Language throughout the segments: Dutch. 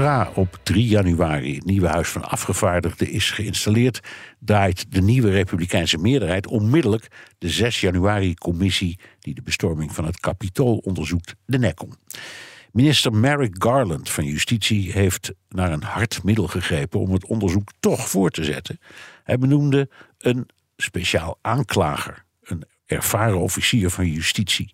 Zodra op 3 januari het nieuwe Huis van Afgevaardigden is geïnstalleerd, draait de nieuwe Republikeinse meerderheid onmiddellijk de 6 januari-commissie die de bestorming van het Capitool onderzoekt, de nek om. Minister Merrick Garland van Justitie heeft naar een hard middel gegrepen om het onderzoek toch voor te zetten. Hij benoemde een speciaal aanklager, een ervaren officier van justitie,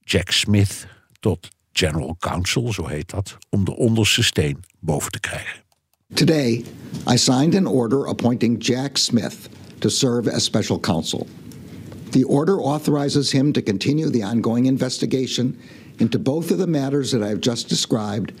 Jack Smith, tot General Counsel, zo heet dat, om de onderste steen boven te krijgen. Today, I signed an order appointing Jack Smith to serve as special counsel. The order authorizes him to continue the ongoing investigation into both of the matters that I have just described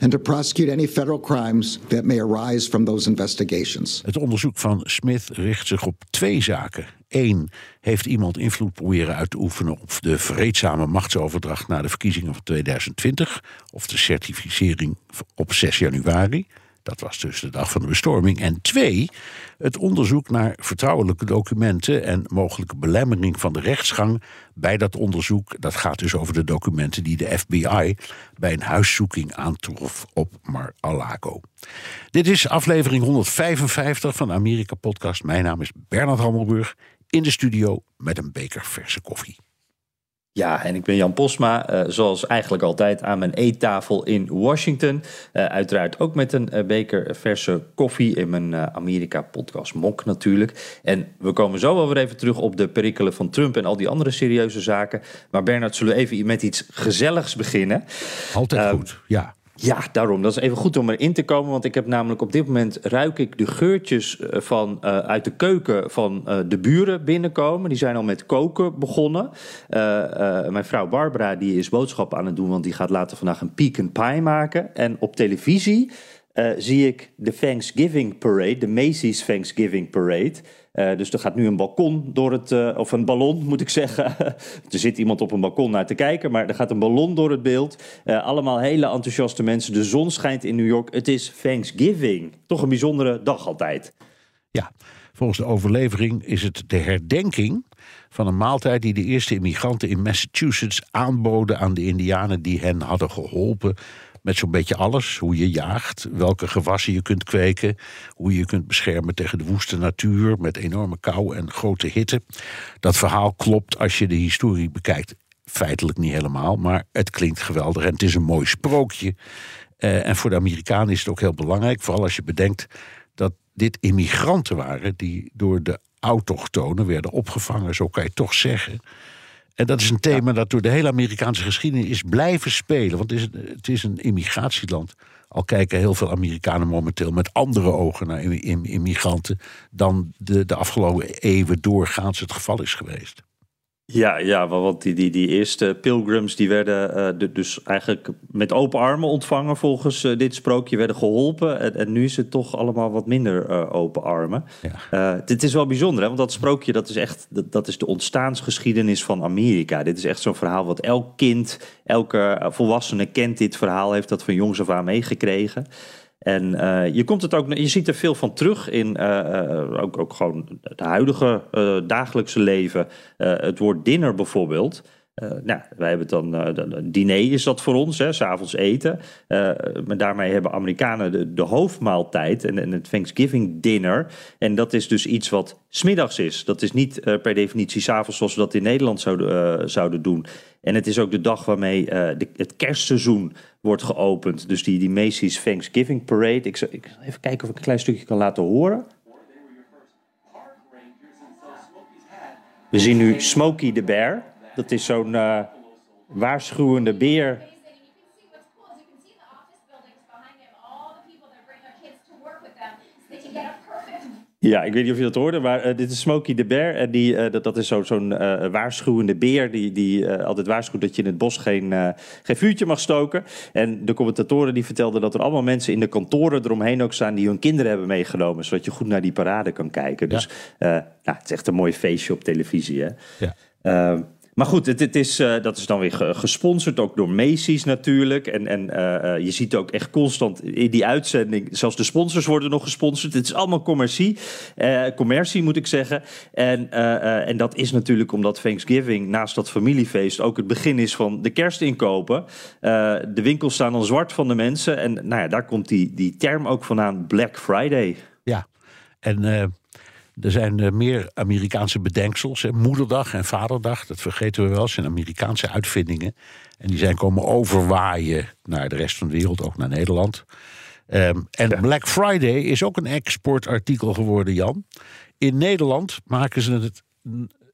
and to prosecute any federal crimes that may arise from those investigations. Het onderzoek van Smith richt zich op twee zaken. Eén, heeft iemand invloed proberen uit te oefenen op de vreedzame machtsoverdracht na de verkiezingen van 2020 of de certificering op 6 januari? Dat was dus de dag van de bestorming. En twee, het onderzoek naar vertrouwelijke documenten en mogelijke belemmering van de rechtsgang bij dat onderzoek. Dat gaat dus over de documenten die de FBI bij een huiszoeking aantrof op Mar-a-Lago. Dit is aflevering 155 van Amerika Podcast. Mijn naam is Bernard Hammelburg in de studio met een beker verse koffie. Ja, en ik ben Jan Posma, uh, zoals eigenlijk altijd aan mijn eettafel in Washington. Uh, uiteraard ook met een uh, beker verse koffie in mijn Amerika-podcast Mok natuurlijk. En we komen zo wel weer even terug op de perikelen van Trump en al die andere serieuze zaken. Maar Bernard, zullen we even met iets gezelligs beginnen? Altijd goed, ja. Ja, daarom. Dat is even goed om erin te komen. Want ik heb namelijk op dit moment ruik ik de geurtjes eh, van, uh, uit de keuken van uh, de buren binnenkomen. Die zijn al met koken begonnen. Mijn vrouw Barbara die is boodschappen aan het doen, want die gaat later vandaag een pecan pie maken. En op televisie zie ik de Thanksgiving Parade, de Macy's Thanksgiving Parade. Uh, dus er gaat nu een balkon door het, uh, of een ballon moet ik zeggen. er zit iemand op een balkon naar te kijken, maar er gaat een ballon door het beeld. Allemaal hele enthousiaste mensen. De zon schijnt in New York. Het is Thanksgiving. Toch een bijzondere dag altijd. Ja, volgens de overlevering is het de herdenking van een maaltijd die de eerste immigranten in Massachusetts aanboden aan de Indianen die hen hadden geholpen met zo'n beetje alles. Hoe je jaagt, welke gewassen je kunt kweken, hoe je je kunt beschermen tegen de woeste natuur met enorme kou en grote hitte. Dat verhaal klopt als je de historie bekijkt. Feitelijk niet helemaal, maar het klinkt geweldig en het is een mooi sprookje. Uh, en voor de Amerikanen is het ook heel belangrijk, vooral als je bedenkt dat dit immigranten waren die door de autochtonen werden opgevangen, zo kan je toch zeggen. En dat is een thema dat door de hele Amerikaanse geschiedenis is blijven spelen. Want het is, het is een immigratieland. Al kijken heel veel Amerikanen momenteel met andere ogen naar immigranten. dan de, de afgelopen eeuwen doorgaans het geval is geweest. Ja, ja, want die, die, die eerste pilgrims die werden uh, de, dus eigenlijk met open armen ontvangen volgens uh, dit sprookje, werden geholpen. En, en, nu is het toch allemaal wat minder uh, open armen. Ja. dit is wel bijzonder, hè? want dat sprookje dat is echt dat, dat is de ontstaansgeschiedenis van Amerika. Dit is echt zo'n verhaal wat elk kind, elke volwassene kent dit verhaal, heeft dat van jongs af aan meegekregen. En uh, je, komt het ook, je ziet er veel van terug in uh, ook, ook gewoon het huidige dagelijkse leven. het woord dinner bijvoorbeeld. Nou, wij hebben dan, diner is dat voor ons, s'avonds eten. maar daarmee hebben Amerikanen de, de hoofdmaaltijd en, en, het Thanksgiving dinner. En dat is dus iets wat smiddags is. Dat is niet per definitie s'avonds zoals we dat in Nederland zouden, zouden doen. En het is ook de dag waarmee het kerstseizoen wordt geopend. Dus die, die Macy's Thanksgiving Parade. Ik, ik even kijken of ik een klein stukje kan laten horen. We zien nu Smokey the Bear. Dat is zo'n uh, waarschuwende beer. Ja, ik weet niet of je dat hoorde, maar uh, dit is Smokey de Bear. En die, uh, dat, dat is zo'n zo uh, waarschuwende beer die, die altijd waarschuwt dat je in het bos geen, geen vuurtje mag stoken. En de commentatoren die vertelden dat er allemaal mensen in de kantoren eromheen ook staan die hun kinderen hebben meegenomen. Zodat je goed naar die parade kan kijken. Dus nou, het is echt een mooi feestje op televisie. Hè? Ja. Maar goed, het, het is, uh, dat is dan weer gesponsord, ook door Macy's natuurlijk. En, en uh, je ziet ook echt constant in die uitzending, zelfs de sponsors worden nog gesponsord. Het is allemaal commercie, commercie moet ik zeggen. En, en dat is natuurlijk omdat Thanksgiving naast dat familiefeest ook het begin is van de kerstinkopen. de winkels staan al zwart van de mensen. En nou ja, daar komt die, die term ook vandaan, Black Friday. Ja, en er zijn uh, meer Amerikaanse bedenksels. Hè. Moederdag en Vaderdag, dat vergeten we wel, zijn Amerikaanse uitvindingen. En die zijn komen overwaaien naar de rest van de wereld, ook naar Nederland. Um, en Black Friday is ook een exportartikel geworden, Jan. In Nederland maken ze het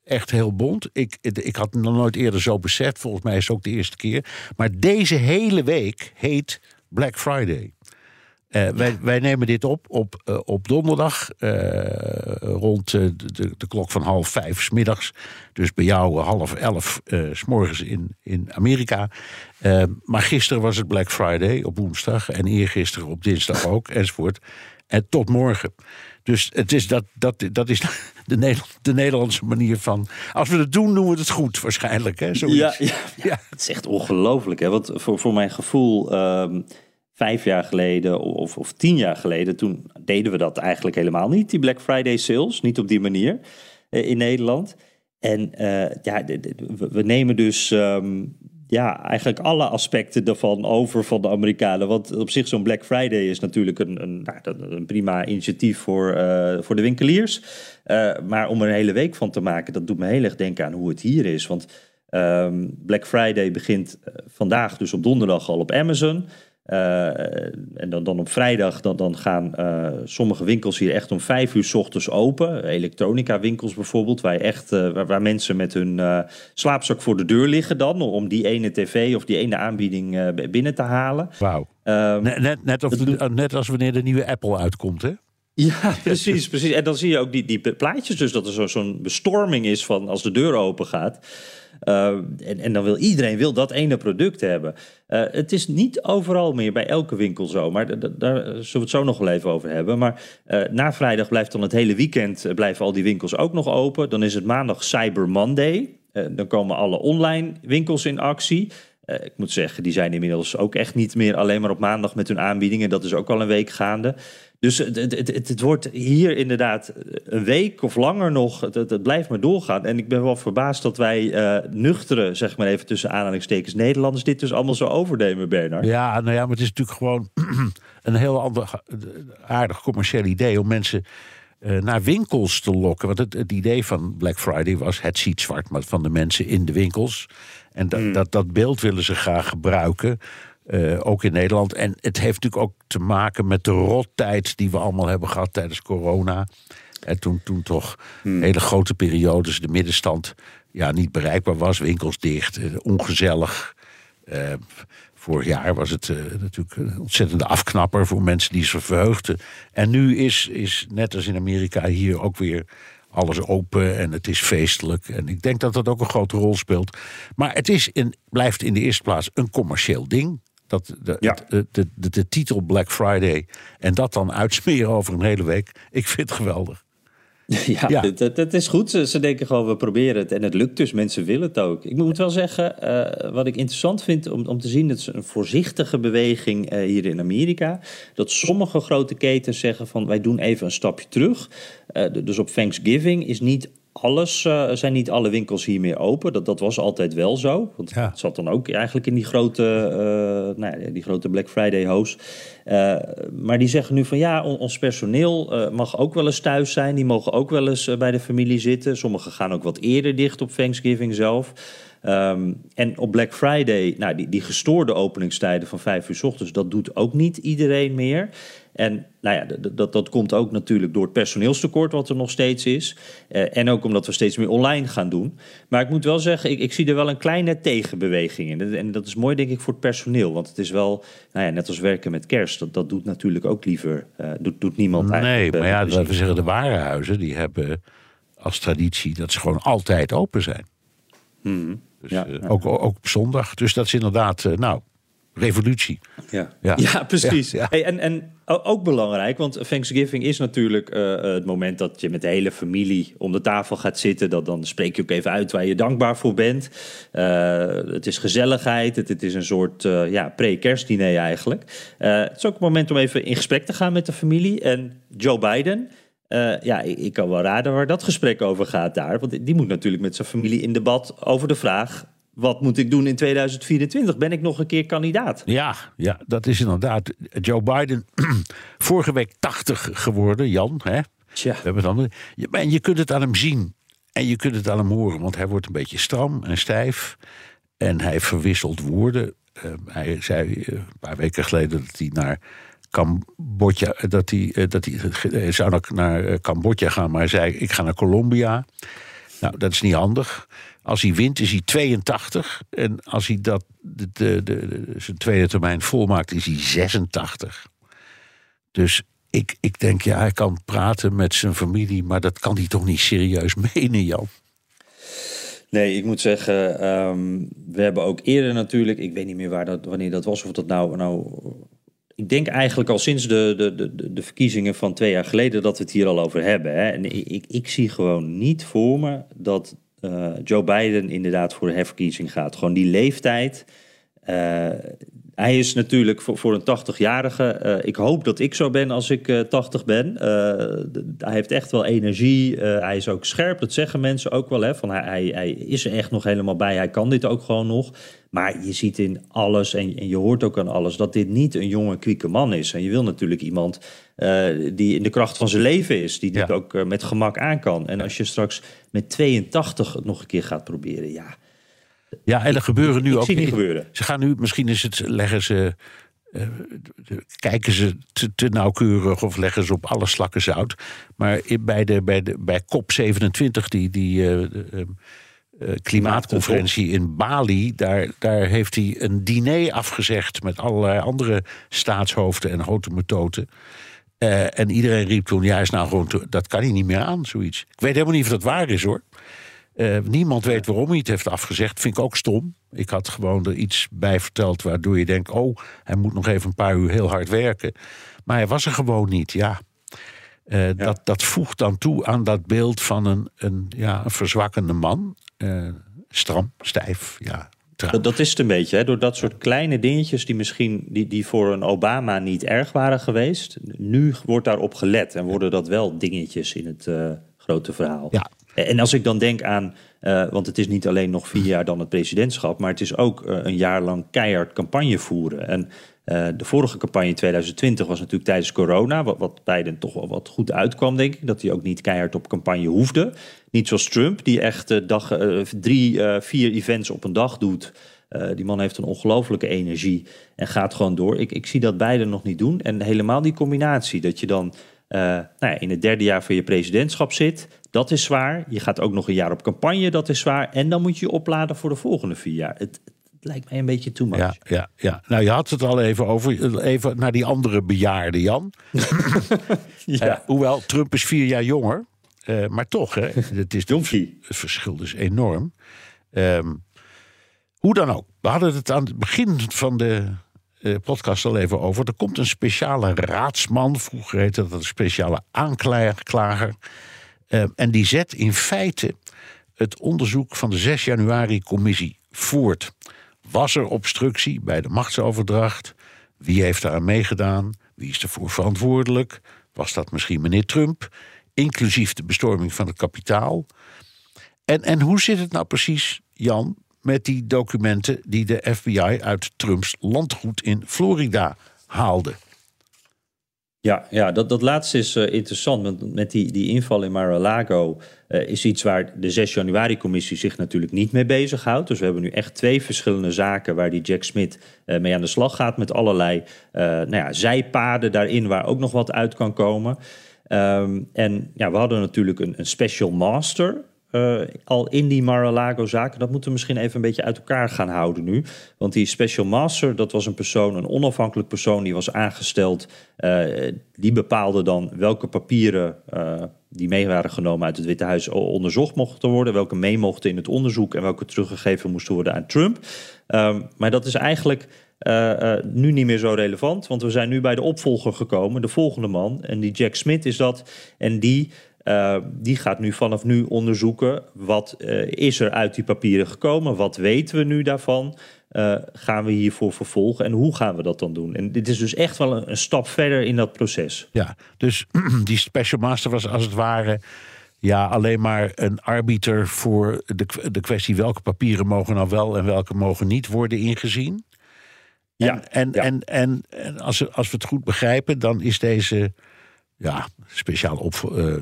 echt heel bond. Ik, ik had het nog nooit eerder zo beseft. Volgens mij is het ook de eerste keer. Maar deze hele week heet Black Friday. Uh, wij, wij, nemen dit op op, uh, op donderdag uh, rond de, de, klok van half vijf s middags. Dus bij jou half elf s morgens in, in Amerika. maar gisteren was het Black Friday op woensdag en eergisteren op dinsdag ook enzovoort. En tot morgen. Dus het is dat, dat, dat is de, Nederland, de Nederlandse manier van. Als we het doen, doen we het goed waarschijnlijk. Hè? Ja, ja, ja, het is echt ongelooflijk. Hè? Want voor, voor mijn gevoel. Ehm, vijf jaar geleden of, of tien jaar geleden, toen deden we dat eigenlijk helemaal niet, die Black Friday sales, niet op die manier eh, in Nederland. En uh, ja, we nemen dus um, ja, eigenlijk alle aspecten daarvan over van de Amerikanen. Want op zich zo'n Black Friday is natuurlijk een, een, nou, een prima initiatief voor, uh, voor de winkeliers. Maar om er een hele week van te maken, dat doet me heel erg denken aan hoe het hier is. Want um, Black Friday begint vandaag dus op donderdag al op Amazon. Uh, en dan, dan op vrijdag dan, dan gaan uh, sommige winkels hier echt om vijf uur s ochtends open. Elektronica winkels bijvoorbeeld, waar, echt, uh, waar, waar, mensen met hun slaapzak voor de deur liggen dan... om die ene tv of die ene aanbieding binnen te halen. Wauw. Um, net, net, of, net als wanneer de nieuwe Apple uitkomt, hè? Ja, precies, precies. En dan zie je ook die, die plaatjes dus dat er zo'n bestorming is van als de deur open gaat. Uh, en, dan wil iedereen wil dat ene product hebben. Uh, het is niet overal meer bij elke winkel zo, maar daar zullen we het zo nog wel even over hebben. Maar uh, na vrijdag blijft dan het hele weekend blijven al die winkels ook nog open. Dan is het maandag Cyber Monday. dan komen alle online winkels in actie. Ik moet zeggen, die zijn inmiddels ook echt niet meer alleen maar op maandag met hun aanbiedingen. Dat is ook al een week gaande. Dus het, het, het, wordt hier inderdaad een week of langer nog. Het, blijft maar doorgaan. En ik ben wel verbaasd dat wij uh, nuchtere, zeg maar even tussen aanhalingstekens, Nederlanders dit dus allemaal zo overnemen, Bernard. Ja, nou ja, maar het is natuurlijk gewoon een heel ander aardig commercieel idee om mensen naar winkels te lokken. Want het, het, idee van Black Friday was het ziet zwart maar van de mensen in de winkels. En dat, mm. dat, dat beeld willen ze graag gebruiken. Uh, ook in Nederland. En het heeft natuurlijk ook te maken met de rottijd die we allemaal hebben gehad tijdens corona. En toen, toen toch hmm. hele grote periodes de middenstand ja, niet bereikbaar was. Winkels dicht, uh, ongezellig. Uh, vorig jaar was het natuurlijk een ontzettende afknapper voor mensen die zich verheugden. En nu is, is net als in Amerika hier ook weer alles open en het is feestelijk. En ik denk dat dat ook een grote rol speelt. Maar het is in, blijft in de eerste plaats een commercieel ding. Dat de, ja. de, de, de, de, titel Black Friday en dat dan uitsmeren over een hele week. Ik vind het geweldig. Ja, ja. Dat, is goed. Ze, ze, denken gewoon, we proberen het. En het lukt dus. Mensen willen het ook. Ik moet wel zeggen, uh, wat ik interessant vind om, om te zien... dat is een voorzichtige beweging uh, hier in Amerika. Dat sommige grote ketens zeggen van... wij doen even een stapje terug. Uh, dus op Thanksgiving is niet alles, uh, zijn niet alle winkels hier meer open. Dat, dat was altijd wel zo. Want ja. het zat dan ook eigenlijk in die grote, uh, nou ja, die grote Black Friday host. Uh, maar die zeggen nu van ja, ons personeel mag ook wel eens thuis zijn. Die mogen ook wel eens bij de familie zitten. Sommigen gaan ook wat eerder dicht op Thanksgiving zelf. Ehm, en op Black Friday, nou, die, die gestoorde openingstijden van vijf uur s ochtends, dat doet ook niet iedereen meer. En nou ja, dat, dat komt ook natuurlijk door het personeelstekort wat er nog steeds is. Uh, en ook omdat we steeds meer online gaan doen. Maar ik moet wel zeggen, ik, ik zie er wel een kleine tegenbeweging in. En dat is mooi denk ik voor het personeel. Want het is wel, nou ja, net als werken met kerst. Dat, dat doet natuurlijk ook liever, uh, doet, doet niemand nee, eigenlijk. Nee, maar ja, we zeggen de warenhuizen, die hebben als traditie dat ze gewoon altijd open zijn. Hmm. Dus, ja, uh, ook, ook op zondag. Dus dat is inderdaad, nou, revolutie. Ja, ja. ja precies. Ja, ja. Hey, en, en ook belangrijk, want Thanksgiving is natuurlijk uh, het moment dat je met de hele familie om de tafel gaat zitten. Dat, dan spreek je ook even uit waar je dankbaar voor bent. Uh, het is gezelligheid, het, het is een soort uh, ja, pre-kerstdiner eigenlijk. het is ook het moment om even in gesprek te gaan met de familie. En Joe Biden, uh, ja, ik, ik, kan wel raden waar dat gesprek over gaat daar. Want die moet natuurlijk met zijn familie in debat over de vraag... wat moet ik doen in 2024? Ben ik nog een keer kandidaat? Ja, ja dat is inderdaad. Joe Biden, vorige week 80 geworden, Jan. Hè? Tja. We hebben het andere. En je kunt het aan hem zien. En je kunt het aan hem horen. Want hij wordt een beetje stram en stijf. En hij verwisselt woorden. Uh, hij zei uh, een paar weken geleden dat hij naar Cambodja, dat hij, dat hij zou naar, Cambodja gaan, maar hij zei: Ik ga naar Colombia. Nou, dat is niet handig. Als hij wint, is hij 82. En als hij dat, de, de, de, zijn tweede termijn volmaakt, is hij 86. Dus ik, ik denk, ja, hij kan praten met zijn familie, maar dat kan hij toch niet serieus menen, Jan? Nee, ik moet zeggen, um, we hebben ook eerder natuurlijk, ik weet niet meer waar dat, wanneer dat was, of dat nou, nou ik denk eigenlijk al sinds de, de, de, de verkiezingen van twee jaar geleden dat we het hier al over hebben. Hè. En ik, ik, zie gewoon niet voor me dat uh, Joe Biden inderdaad voor de herverkiezing gaat. Gewoon die leeftijd. Uh, hij is natuurlijk voor, voor een 80-jarige. Uh, ik hoop dat ik zo ben als ik uh, 80 ben. hij heeft echt wel energie. hij is ook scherp. Dat zeggen mensen ook wel. Hè, van hij, hij, hij, is er echt nog helemaal bij. Hij kan dit ook gewoon nog. Maar je ziet in alles en, en je hoort ook aan alles dat dit niet een jonge, kwieke man is. En je wil natuurlijk iemand die in de kracht van zijn leven is. Die dit ja. ook met gemak aan kan. En als je straks met 82 het nog een keer gaat proberen, ja. Ja, en er gebeuren nu ik ook. Zie niet gebeuren. Ze gaan nu, misschien is het, leggen ze. Uh, kijken ze te, te, nauwkeurig of leggen ze op alle slakken zout. Maar bij, de, bij, de, bij COP27, die, die uh, uh, klimaatconferentie in Bali, daar, daar heeft hij een diner afgezegd met allerlei andere staatshoofden en grote methoden. en iedereen riep toen: ja, is nou gewoon te, dat kan hij niet meer aan, zoiets. Ik weet helemaal niet of dat waar is hoor. Uh, niemand weet waarom hij het heeft afgezegd. Vind ik ook stom. Ik had gewoon er iets bij verteld waardoor je denkt: oh, hij moet nog even een paar uur heel hard werken. Maar hij was er gewoon niet, ja. Uh, ja. Dat, dat voegt dan toe aan dat beeld van een, een, ja, een verzwakkende man. Uh, stram, stijf, ja. Dat, dat, is het een beetje, hè? door dat soort kleine dingetjes die misschien die, die voor een Obama niet erg waren geweest. Nu wordt daarop gelet en worden dat wel dingetjes in het grote verhaal. Ja, en als ik dan denk aan, uh, want het is niet alleen nog vier jaar dan het presidentschap, maar het is ook uh, een jaar lang keihard campagne voeren. En uh, de vorige campagne in 2020 was natuurlijk tijdens corona, wat, Biden toch wel wat goed uitkwam, denk ik. Dat hij ook niet keihard op campagne hoefde. Niet zoals Trump, die echt dag, drie, vier events op een dag doet. die man heeft een ongelofelijke energie en gaat gewoon door. Ik, ik zie dat Biden nog niet doen. En helemaal die combinatie, dat je dan uh, nou ja, in het derde jaar van je presidentschap zit. Dat is zwaar. Je gaat ook nog een jaar op campagne, dat is zwaar. En dan moet je je opladen voor de volgende vier jaar. Het, het lijkt mij een beetje too much. Ja, ja, ja. Nou, je had het al even over. Even naar die andere bejaarde, Jan. ja. uh, hoewel, Trump is vier jaar jonger. Uh, maar toch, hè. Het, is het verschil is enorm. Um, hoe dan ook. We hadden het aan het begin van de podcast al even over. Er komt een speciale raadsman. Vroeger heette dat een speciale aanklager. Uh, en die zet in feite het onderzoek van de 6 januari-commissie voort. Was er obstructie bij de machtsoverdracht? Wie heeft daaraan meegedaan? Wie is ervoor verantwoordelijk? Was dat misschien meneer Trump? Inclusief de bestorming van het kapitaal. En, en hoe zit het nou precies, Jan, met die documenten die de FBI uit Trumps landgoed in Florida haalde? Ja, ja dat, dat laatste is uh, interessant. Want met die, die inval in Mar-a-Lago uh, is iets waar de 6 januari-commissie zich natuurlijk niet mee bezighoudt. Dus we hebben nu echt twee verschillende zaken waar die Jack Smith uh, mee aan de slag gaat. Met allerlei nou ja, zijpaden daarin waar ook nog wat uit kan komen. Um, en ja, we hadden natuurlijk een, een special master uh, al in die Mar-a-Lago-zaken. Dat moeten we misschien even een beetje uit elkaar gaan houden nu. Want die special master, dat was een persoon, een onafhankelijk persoon... die was aangesteld, uh, die bepaalde dan welke papieren... Uh, die mee waren genomen uit het Witte Huis onderzocht mochten worden... welke mee mochten in het onderzoek... en welke teruggegeven moesten worden aan Trump. Um, maar dat is eigenlijk... Nu niet meer zo relevant, want we zijn nu bij de opvolger gekomen, de volgende man. En die Jack Smith is dat. En die uh, die gaat nu vanaf nu onderzoeken wat uh, is er uit die papieren gekomen, wat weten we nu daarvan, uh, gaan we hiervoor vervolgen en hoe gaan we dat dan doen? En dit is dus echt wel een, een stap verder in dat proces. Ja, dus die special master was als het ware ja, alleen maar een arbiter voor de, de kwestie welke papieren mogen nou wel en welke mogen niet worden ingezien. En, ja, en, ja. en, en, en als, als we het goed begrijpen, dan is deze ja, speciaal op. Uh,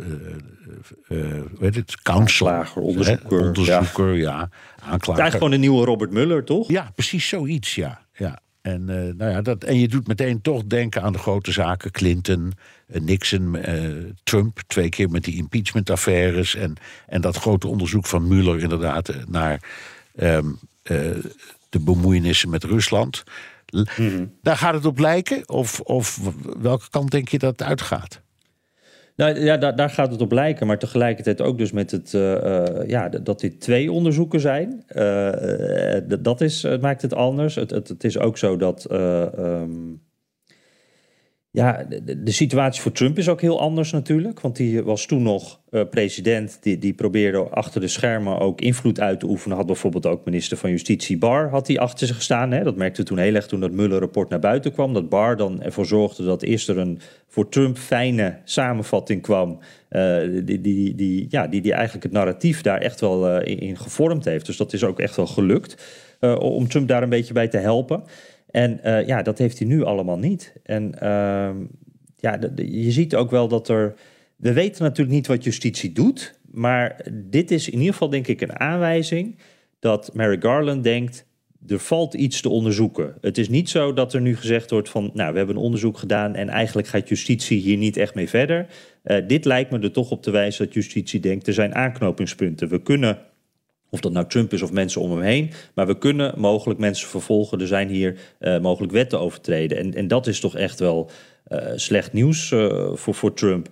uh, weet het? Counsel. Aanklager, onderzoeker. Hè? Onderzoeker, ja. ja aanklager. Het is eigenlijk gewoon een nieuwe Robert Muller, toch? Ja, precies zoiets, ja. ja. En, uh, nou ja, dat, en je doet meteen toch denken aan de grote zaken. Clinton, Nixon, Trump. Twee keer met die impeachment-affaires. En, en dat grote onderzoek van Mueller inderdaad naar um, de bemoeienissen met Rusland. Mm-hmm. Daar gaat het op lijken? Of, of welke kant denk je dat het uitgaat? Nou ja, daar, daar, gaat het op lijken, maar tegelijkertijd ook dus met het, uh, uh, ja, dat dit twee onderzoeken zijn. Uh, dat is, maakt het anders. Het, het, het, is ook zo dat. Um, ja, de, situatie voor Trump is ook heel anders natuurlijk. Want die was toen nog uh, president. Die, die probeerde achter de schermen ook invloed uit te oefenen. Had bijvoorbeeld ook minister van Justitie Barr had die achter zich staan. Hè? Dat merkte toen heel erg toen dat Mueller-rapport naar buiten kwam. Dat Barr dan ervoor zorgde dat eerst er een voor Trump fijne samenvatting kwam. Uh, die, die, die, ja, die, die eigenlijk het narratief daar echt wel uh, in, in, gevormd heeft. Dus dat is ook echt wel gelukt. om Trump daar een beetje bij te helpen. En uh, ja, dat heeft hij nu allemaal niet. En uh, ja, je ziet ook wel dat er. We weten natuurlijk niet wat justitie doet. Maar dit is in ieder geval, denk ik, een aanwijzing dat Merrick Garland denkt. Er valt iets te onderzoeken. Het is niet zo dat er nu gezegd wordt van, nou, we hebben een onderzoek gedaan en eigenlijk gaat justitie hier niet echt mee verder. Uh, dit lijkt me er toch op te wijzen dat justitie denkt, er zijn aanknopingspunten. We kunnen of dat nou Trump is of mensen om hem heen. Maar we kunnen mogelijk mensen vervolgen. Er zijn hier uh, mogelijk wetten overtreden. En, en dat is toch echt wel uh, slecht nieuws uh, voor, voor Trump.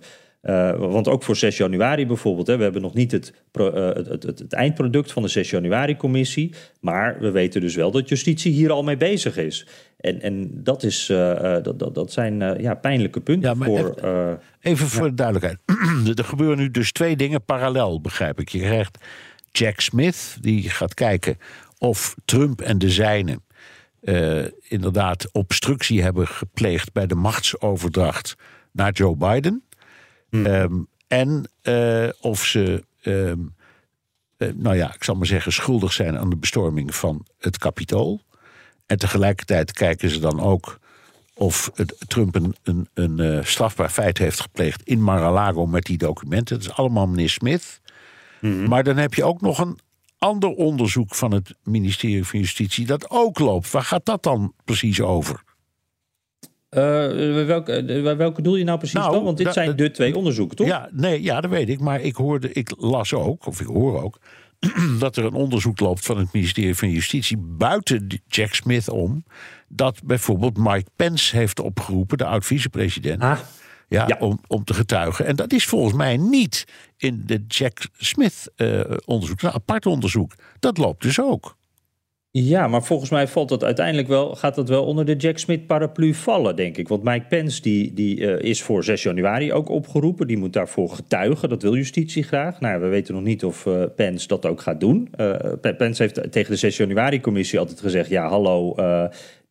want ook voor 6 januari bijvoorbeeld. Hè, we hebben nog niet het, het, het, het, eindproduct van de 6 januari-commissie. Maar we weten dus wel dat justitie hier al mee bezig is. En, en dat, is, dat, dat, dat zijn ja, pijnlijke punten ja, voor. Even, even voor de duidelijkheid. er gebeuren nu dus twee dingen parallel, begrijp ik. Je krijgt Jack Smith, die gaat kijken of Trump en de zijnen uh, inderdaad obstructie hebben gepleegd bij de machtsoverdracht naar Joe Biden. Hmm. Um, en uh, of ze, um, uh, nou ja, ik zal maar zeggen, schuldig zijn aan de bestorming van het kapitool. En tegelijkertijd kijken ze dan ook of het, Trump een, een, een strafbaar feit heeft gepleegd in Mar-a-Lago met die documenten. Dat is allemaal meneer Smith. Mhm. Maar dan heb je ook nog een ander onderzoek van het ministerie van Justitie dat ook loopt. Waar gaat dat dan precies over? Uh, welke, uh, welke doel je nou precies nou, dan? Want dit da, zijn de twee onderzoeken, toch? Ja, nee, ja, dat weet ik. Maar ik hoorde, ik las ook, of ik hoor ook, dat er een onderzoek loopt van het ministerie van Justitie buiten Jack Smith om. Dat bijvoorbeeld Mike Pence heeft opgeroepen, de oud-vicepresident. Ah ja, Om, om te getuigen. En dat is volgens mij niet in de Jack Smith uh, onderzoek, een apart onderzoek. Dat loopt dus ook. Ja, maar volgens mij valt dat uiteindelijk wel, gaat dat wel onder de Jack Smith paraplu vallen, denk ik. Want Mike Pence die, die, uh, is voor 6 januari ook opgeroepen. Die moet daarvoor getuigen. Dat wil justitie graag. Nou, we weten nog niet of uh, Pence dat ook gaat doen. Uh, Pence heeft tegen de 6 januari-commissie altijd gezegd: ja, hallo.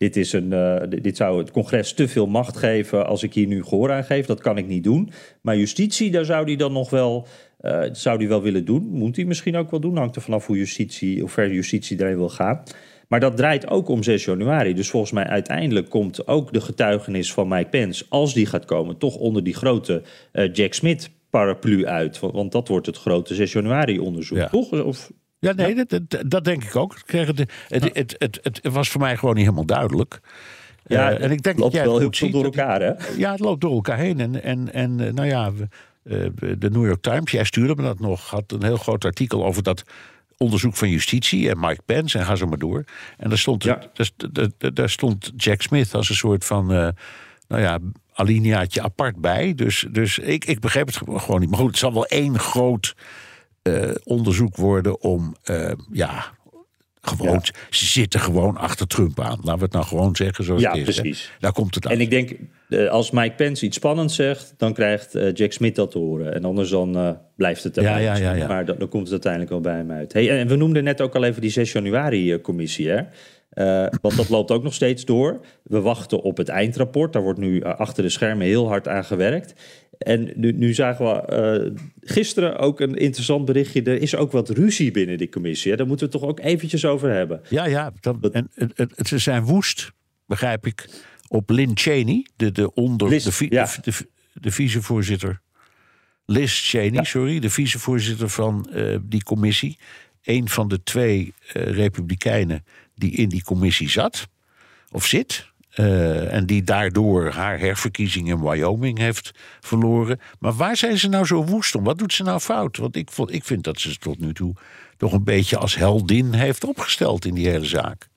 Dit, is een, dit zou het congres te veel macht geven als ik hier nu gehoor aan geef. Dat kan ik niet doen. Maar justitie, daar zou die dan nog wel uh, zou hij wel willen doen. Moet hij misschien ook wel doen. Hangt er vanaf hoe, justitie, hoe ver justitie erin wil gaan. Maar dat draait ook om 6 januari. Dus volgens mij uiteindelijk komt ook de getuigenis van Mike Pence, als die gaat komen, toch onder die grote uh, Jack Smith paraplu uit. Want, want, dat wordt het grote 6 januari onderzoek, ja. toch? Of, ja, nee, ja? Dat, dat, dat, denk ik ook. Het, het, het, het, het, was voor mij gewoon niet helemaal duidelijk. Ja, uh, en ik denk het loopt dat jij wel heel veel door elkaar, hè? Ja, het loopt door elkaar heen. En, en, en nou ja, we, uh, de New York Times, jij stuurde me dat nog, had een heel groot artikel over dat onderzoek van justitie en Mike Pence en ga zo maar door. En daar stond, ja. daar, daar, stond Jack Smith als een soort van, uh, nou ja, alineaatje apart bij. Dus, dus ik, ik begreep het gewoon niet. Maar goed, het zal wel één groot uh, onderzoek worden om, uh, ja, gewoon, ja. ze zitten gewoon achter Trump aan. Laten we het nou gewoon zeggen zoals ja, het is. precies. Daar komt het aan. En ik denk, als Mike Pence iets spannends zegt, dan krijgt Jack Smith dat te horen. En anders dan uh, blijft het erbij. Ja, ja, ja, Maar dan, dan, komt het uiteindelijk wel bij hem uit. Hey, en we noemden net ook al even die 6 januari-commissie. Hè? Uh, want dat loopt ook nog steeds door. We wachten op het eindrapport. Daar wordt nu achter de schermen heel hard aan gewerkt. En nu, nu zagen we uh, gisteren ook een interessant berichtje. Er is ook wat ruzie binnen die commissie. Hè? Daar moeten we het toch ook eventjes over hebben. Ja, ja. En, ze zijn woest, begrijp ik, op Lynn Cheney, de, de, onder, Liz, de, ja. de, de, de, vicevoorzitter. Liz Cheney, ja. sorry, de vicevoorzitter van uh, die commissie. Een van de twee republikeinen die in die commissie zat, of zit. Uh, en die daardoor haar herverkiezing in Wyoming heeft verloren. Maar waar zijn ze nou zo woest om? Wat doet ze nou fout? Want ik, vond, ik vind dat ze tot nu toe toch een beetje als heldin heeft opgesteld in die hele zaak.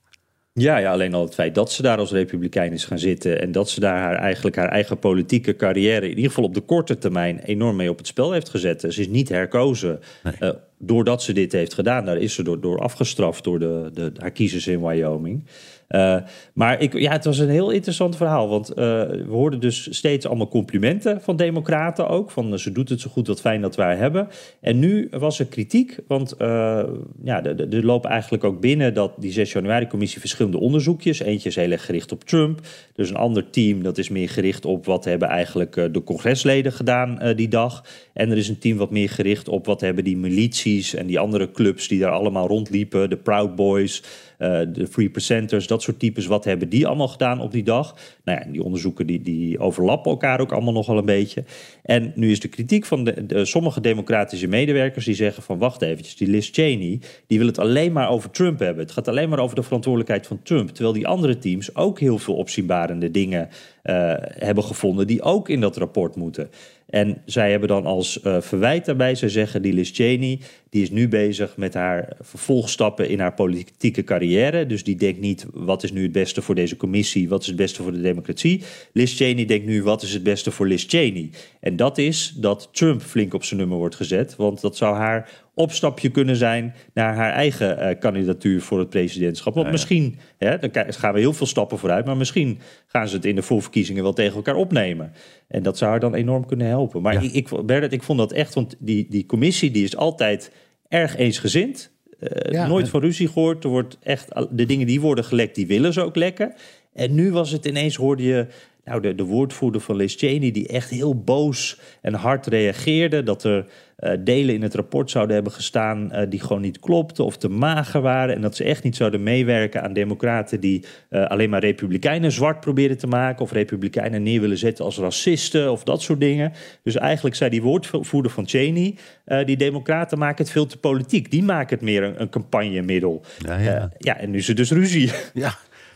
Ja, ja, alleen al het feit dat ze daar als republikein is gaan zitten en dat ze daar haar, eigenlijk haar eigen politieke carrière, in ieder geval op de korte termijn, enorm mee op het spel heeft gezet. Ze is niet herkozen nee. uh, doordat ze dit heeft gedaan. Daar is ze door, door afgestraft door de, de, haar kiezers in Wyoming. Uh, maar ik, ja, het was een heel interessant verhaal. Want uh, we hoorden dus steeds allemaal complimenten van democraten ook. Van ze doet het zo goed, wat fijn dat wij hebben. En nu was er kritiek. Want uh, ja, er lopen eigenlijk ook binnen dat die 6 januari commissie verschillende onderzoekjes. Eentje is heel erg gericht op Trump. Dus een ander team dat is meer gericht op wat hebben eigenlijk de congresleden gedaan die dag. En er is een team wat meer gericht op wat hebben die milities en die andere clubs die daar allemaal rondliepen. De Proud Boys. Uh, de Free Percenters, dat soort types, wat hebben die allemaal gedaan op die dag? Nou ja, die onderzoeken die, die overlappen elkaar ook allemaal nogal een beetje. En nu is de kritiek van de, sommige democratische medewerkers die zeggen van wacht eventjes, die Liz Cheney, die wil het alleen maar over Trump hebben. Het gaat alleen maar over de verantwoordelijkheid van Trump. Terwijl die andere teams ook heel veel opzienbarende dingen uh, hebben gevonden die ook in dat rapport moeten. En zij hebben dan als uh, verwijt daarbij, zij zeggen die Liz Cheney, die is nu bezig met haar vervolgstappen in haar politieke carrière. Dus die denkt niet wat is nu het beste voor deze commissie, wat is het beste voor de democratie. Liz Cheney denkt nu wat is het beste voor Liz Cheney. En dat is dat Trump flink op zijn nummer wordt gezet, want dat zou haar opstapje kunnen zijn naar haar eigen uh, kandidatuur voor het presidentschap. Want ja. misschien, hè, dan gaan we heel veel stappen vooruit, maar misschien gaan ze het in de voorverkiezingen wel tegen elkaar opnemen. En dat zou haar dan enorm kunnen helpen. Maar ja. ik, ik, Bernard, ik vond dat echt, want die, die commissie die is altijd erg eensgezind. Uh, ja, nooit van ruzie gehoord. Er wordt echt, de dingen die worden gelekt, die willen ze ook lekken. En nu was het ineens, hoorde je nou, de, de woordvoerder van Liz Cheney, die echt heel boos en hard reageerde. Dat er uh, delen in het rapport zouden hebben gestaan uh, die gewoon niet klopten of te mager waren. En dat ze echt niet zouden meewerken aan democraten die uh, alleen maar republikeinen zwart proberen te maken. Of republikeinen neer willen zetten als racisten of dat soort dingen. Dus eigenlijk zei die woordvoerder van Cheney, die democraten maken het veel te politiek. Die maken het meer een, een campagnemiddel. Ja, ja. ja, en nu is er dus ruzie. Ja,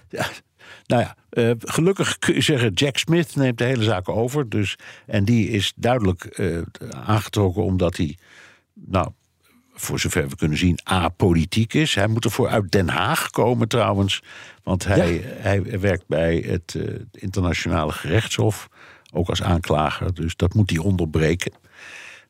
ja. Nou ja, uh, gelukkig kun je zeggen, Jack Smith neemt de hele zaak over. Dus, en die is duidelijk uh, aangetrokken omdat hij, nou, voor zover we kunnen zien, apolitiek is. Hij moet ervoor uit Den Haag komen trouwens. Want hij, ja. hij werkt bij het uh, internationale gerechtshof, ook als aanklager. Dus dat moet hij onderbreken.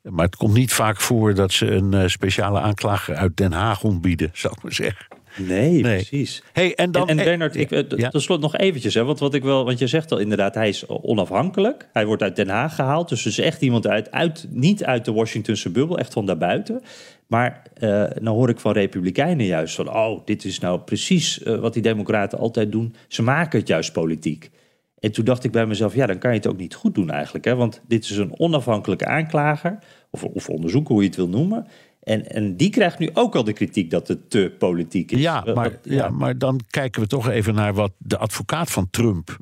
Maar het komt niet vaak voor dat ze een speciale aanklager uit Den Haag ontbieden, zou ik maar zeggen. Nee, nee, precies. Hey, en dan, en, en Bernard, ik, ja. tot slot nog eventjes, hè, want wat ik wel, want je zegt al inderdaad, hij is onafhankelijk. Hij wordt uit Den Haag gehaald, dus is echt iemand uit, uit niet uit de Washingtonse bubbel, echt van daarbuiten. Maar uh, nou hoor ik van republikeinen juist van, oh, dit is nou precies uh, wat die democraten altijd doen. Ze maken het juist politiek. En toen dacht ik bij mezelf, ja, dan kan je het ook niet goed doen eigenlijk. Hè? Want dit is een onafhankelijke aanklager, of, of onderzoeker, hoe je het wil noemen. En, en die krijgt nu ook al de kritiek dat het te politiek is. Ja, maar, ja. maar dan kijken we toch even naar wat de advocaat van Trump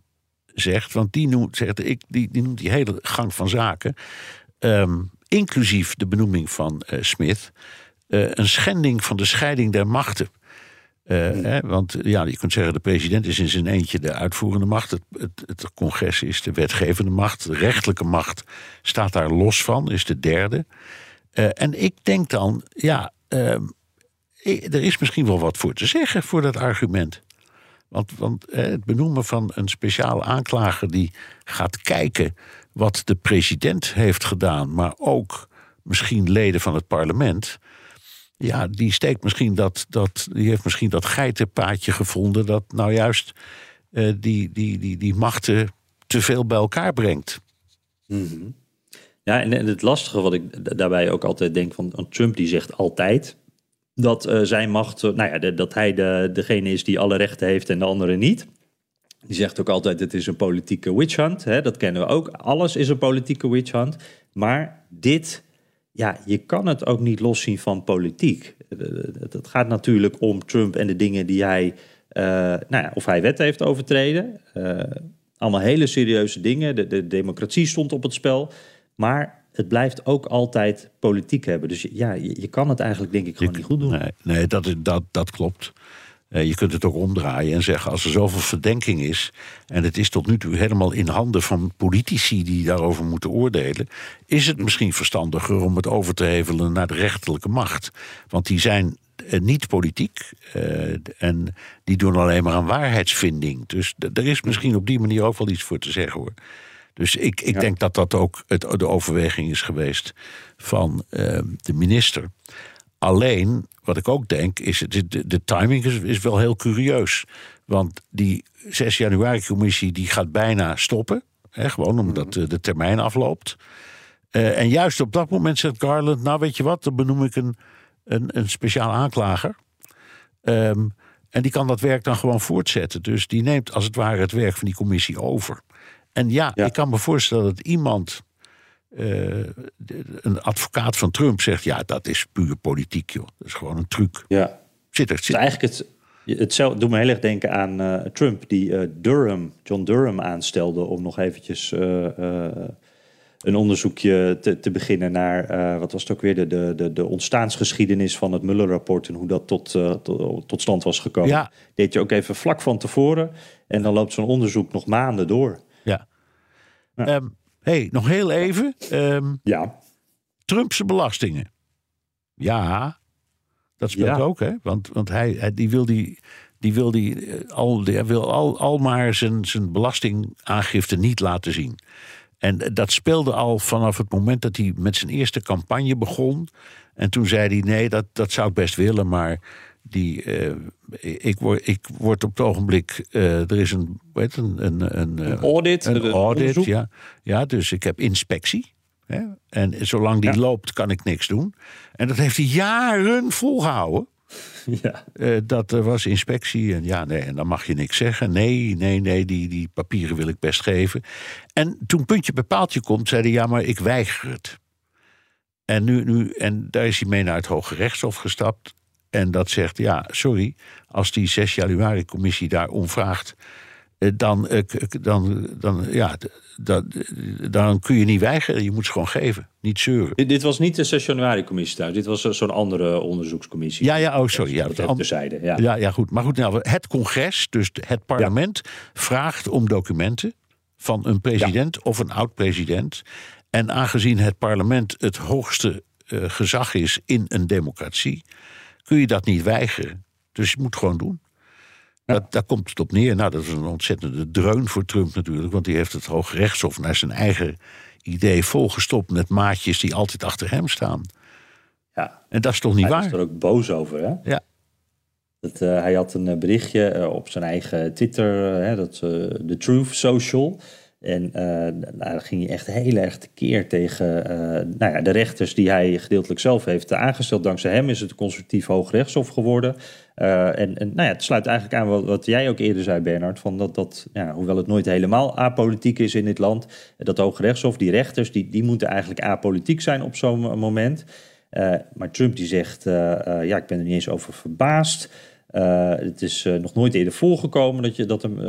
zegt. Want die noemt, zegt, ik, die, die noemt die hele gang van zaken, ehm, inclusief de benoeming van uh, Smith, uh, een schending van de scheiding der machten. Uh, hè, want ja, je kunt zeggen, de president is in zijn eentje de uitvoerende macht. Het, het, het, congres is de wetgevende macht. De rechtelijke macht staat daar los van, is de derde. Uh, en ik denk dan, ja, uh, er is misschien wel wat voor te zeggen voor dat argument. Want, want het benoemen van een speciale aanklager die gaat kijken wat de president heeft gedaan, maar ook misschien leden van het parlement. Ja, die steekt misschien dat, dat die heeft misschien dat geitenpaadje gevonden dat nou juist uh, die, die, die, die machten te veel bij elkaar brengt. Mm. Ja, en, het lastige wat ik daarbij ook altijd denk van Trump, die zegt altijd dat uh, zijn macht, nou ja, dat hij de, degene is die alle rechten heeft en de anderen niet. Die zegt ook altijd: het is een politieke witch hunt. Hè? Dat kennen we ook. Alles is een politieke witch hunt. Maar dit, ja, je kan het ook niet loszien van politiek. Het gaat natuurlijk om Trump en de dingen die hij, uh, nou ja, of hij wet heeft overtreden. Allemaal hele serieuze dingen. De, de democratie stond op het spel. Maar het blijft ook altijd politiek hebben. Dus ja, je, je kan het eigenlijk denk ik gewoon je, niet goed doen. Nee, nee dat, dat, dat klopt. Uh, je kunt het ook omdraaien en zeggen: als er zoveel verdenking is. en het is tot nu toe helemaal in handen van politici die daarover moeten oordelen. is het misschien verstandiger om het over te hevelen naar de rechterlijke macht. Want die zijn uh, niet politiek uh, en die doen alleen maar aan waarheidsvinding. Dus er is misschien op die manier ook wel iets voor te zeggen hoor. Dus ik, ik ja. denk dat dat ook het, de overweging is geweest van uh, de minister. Alleen, wat ik ook denk, is de, de, de timing is, is, wel heel curieus. Want die 6 januari-commissie die gaat bijna stoppen. Hè, gewoon omdat de, de termijn afloopt. Uh, en juist op dat moment zegt Garland: Nou, weet je wat, dan benoem ik een, een, een speciaal aanklager. Um, en die kan dat werk dan gewoon voortzetten. Dus die neemt als het ware het werk van die commissie over. En ja, ja, ik kan me voorstellen dat iemand, uh, een advocaat van Trump, zegt: ja, dat is puur politiek, joh. Dat is gewoon een truc. Ja. Zit er, zit. Dus eigenlijk het, het doet me heel erg denken aan uh, Trump, die uh, Durham, John Durham aanstelde om nog eventjes een onderzoekje te, te beginnen naar, wat was het ook weer, de, de, de, de ontstaansgeschiedenis van het Mueller-rapport en hoe dat tot, tot, tot stand was gekomen. Ja. Deed je ook even vlak van tevoren en dan loopt zo'n onderzoek nog maanden door. Ja. Um, hey, nog heel even. Um, ja. Trumpse belastingen. Ja, dat speelt Ja. ook, hè? Want, want hij, hij- die wil die. Die wil, die, eh, al, die wil al, al maar zijn, zijn belastingaangifte niet laten zien. En dat speelde al vanaf het moment dat hij met zijn eerste campagne begon. En toen zei hij: nee, dat, dat zou ik best willen, maar die, eh, ik, word, ik word op het ogenblik. eh, er is een, weet, een, een, een, eh, Een audit, Een een audit, ja. ja. Dus ik heb inspectie. Hè? En zolang die Ja. loopt, kan ik niks doen. En dat heeft hij jaren volgehouden. Ja. Dat er was inspectie en ja, nee, en dan mag je niks zeggen. Nee, nee, nee, die, die papieren wil ik best geven. En toen puntje bij paaltje komt, zei hij ja, maar ik weiger het. En, nu, nu, en daar is hij mee naar het Hoge Rechtshof gestapt. En dat zegt, ja, sorry, als die 6 januari-commissie daar om vraagt... eh, Dan, eh, dan, dan, ja, d- dat- dan kun je niet weigeren. Je moet ze gewoon geven, niet zeuren. Dit, dit was niet de 6 januari-commissie trouwens. Dit was eh, zo'n andere onderzoekscommissie. Ja, ja, oh, sorry. Ja, Dat even terzijde, ja. Ja, ja, goed. Maar goed, nou, het congres, dus het parlement, vraagt om documenten van een president of een oud-president. En aangezien het parlement het hoogste gezag is in een democratie, kun je dat niet weigeren. Dus je moet het gewoon doen. Dat, daar komt het op neer. Nou, dat is een ontzettende dreun voor Trump natuurlijk, want die heeft het Hoge Rechtshof naar zijn eigen idee volgestopt met maatjes die altijd achter hem staan. ja. En dat is toch niet Hij was waar? er ook boos over, hè? Ja. Dat, eh, hij had een eh, berichtje eh, op zijn eigen Twitter, hè, dat de Truth Social. En eh, nou, daar ging hij echt heel erg tekeer tegen eh, nou ja, de rechters die hij gedeeltelijk zelf heeft aangesteld. Dankzij hem is het conservatief hoogrechtshof geworden. Eh, en en nou ja, het sluit eigenlijk aan wat, wat jij ook eerder zei, Bernard. Van dat, dat, ja, hoewel het nooit helemaal apolitiek is in dit land, dat hoogrechtshof, die rechters, die, die moeten eigenlijk apolitiek zijn op zo'n moment. maar Trump die zegt, ja, ik ben er niet eens over verbaasd. Het is nog nooit eerder voorgekomen dat je, dat hem,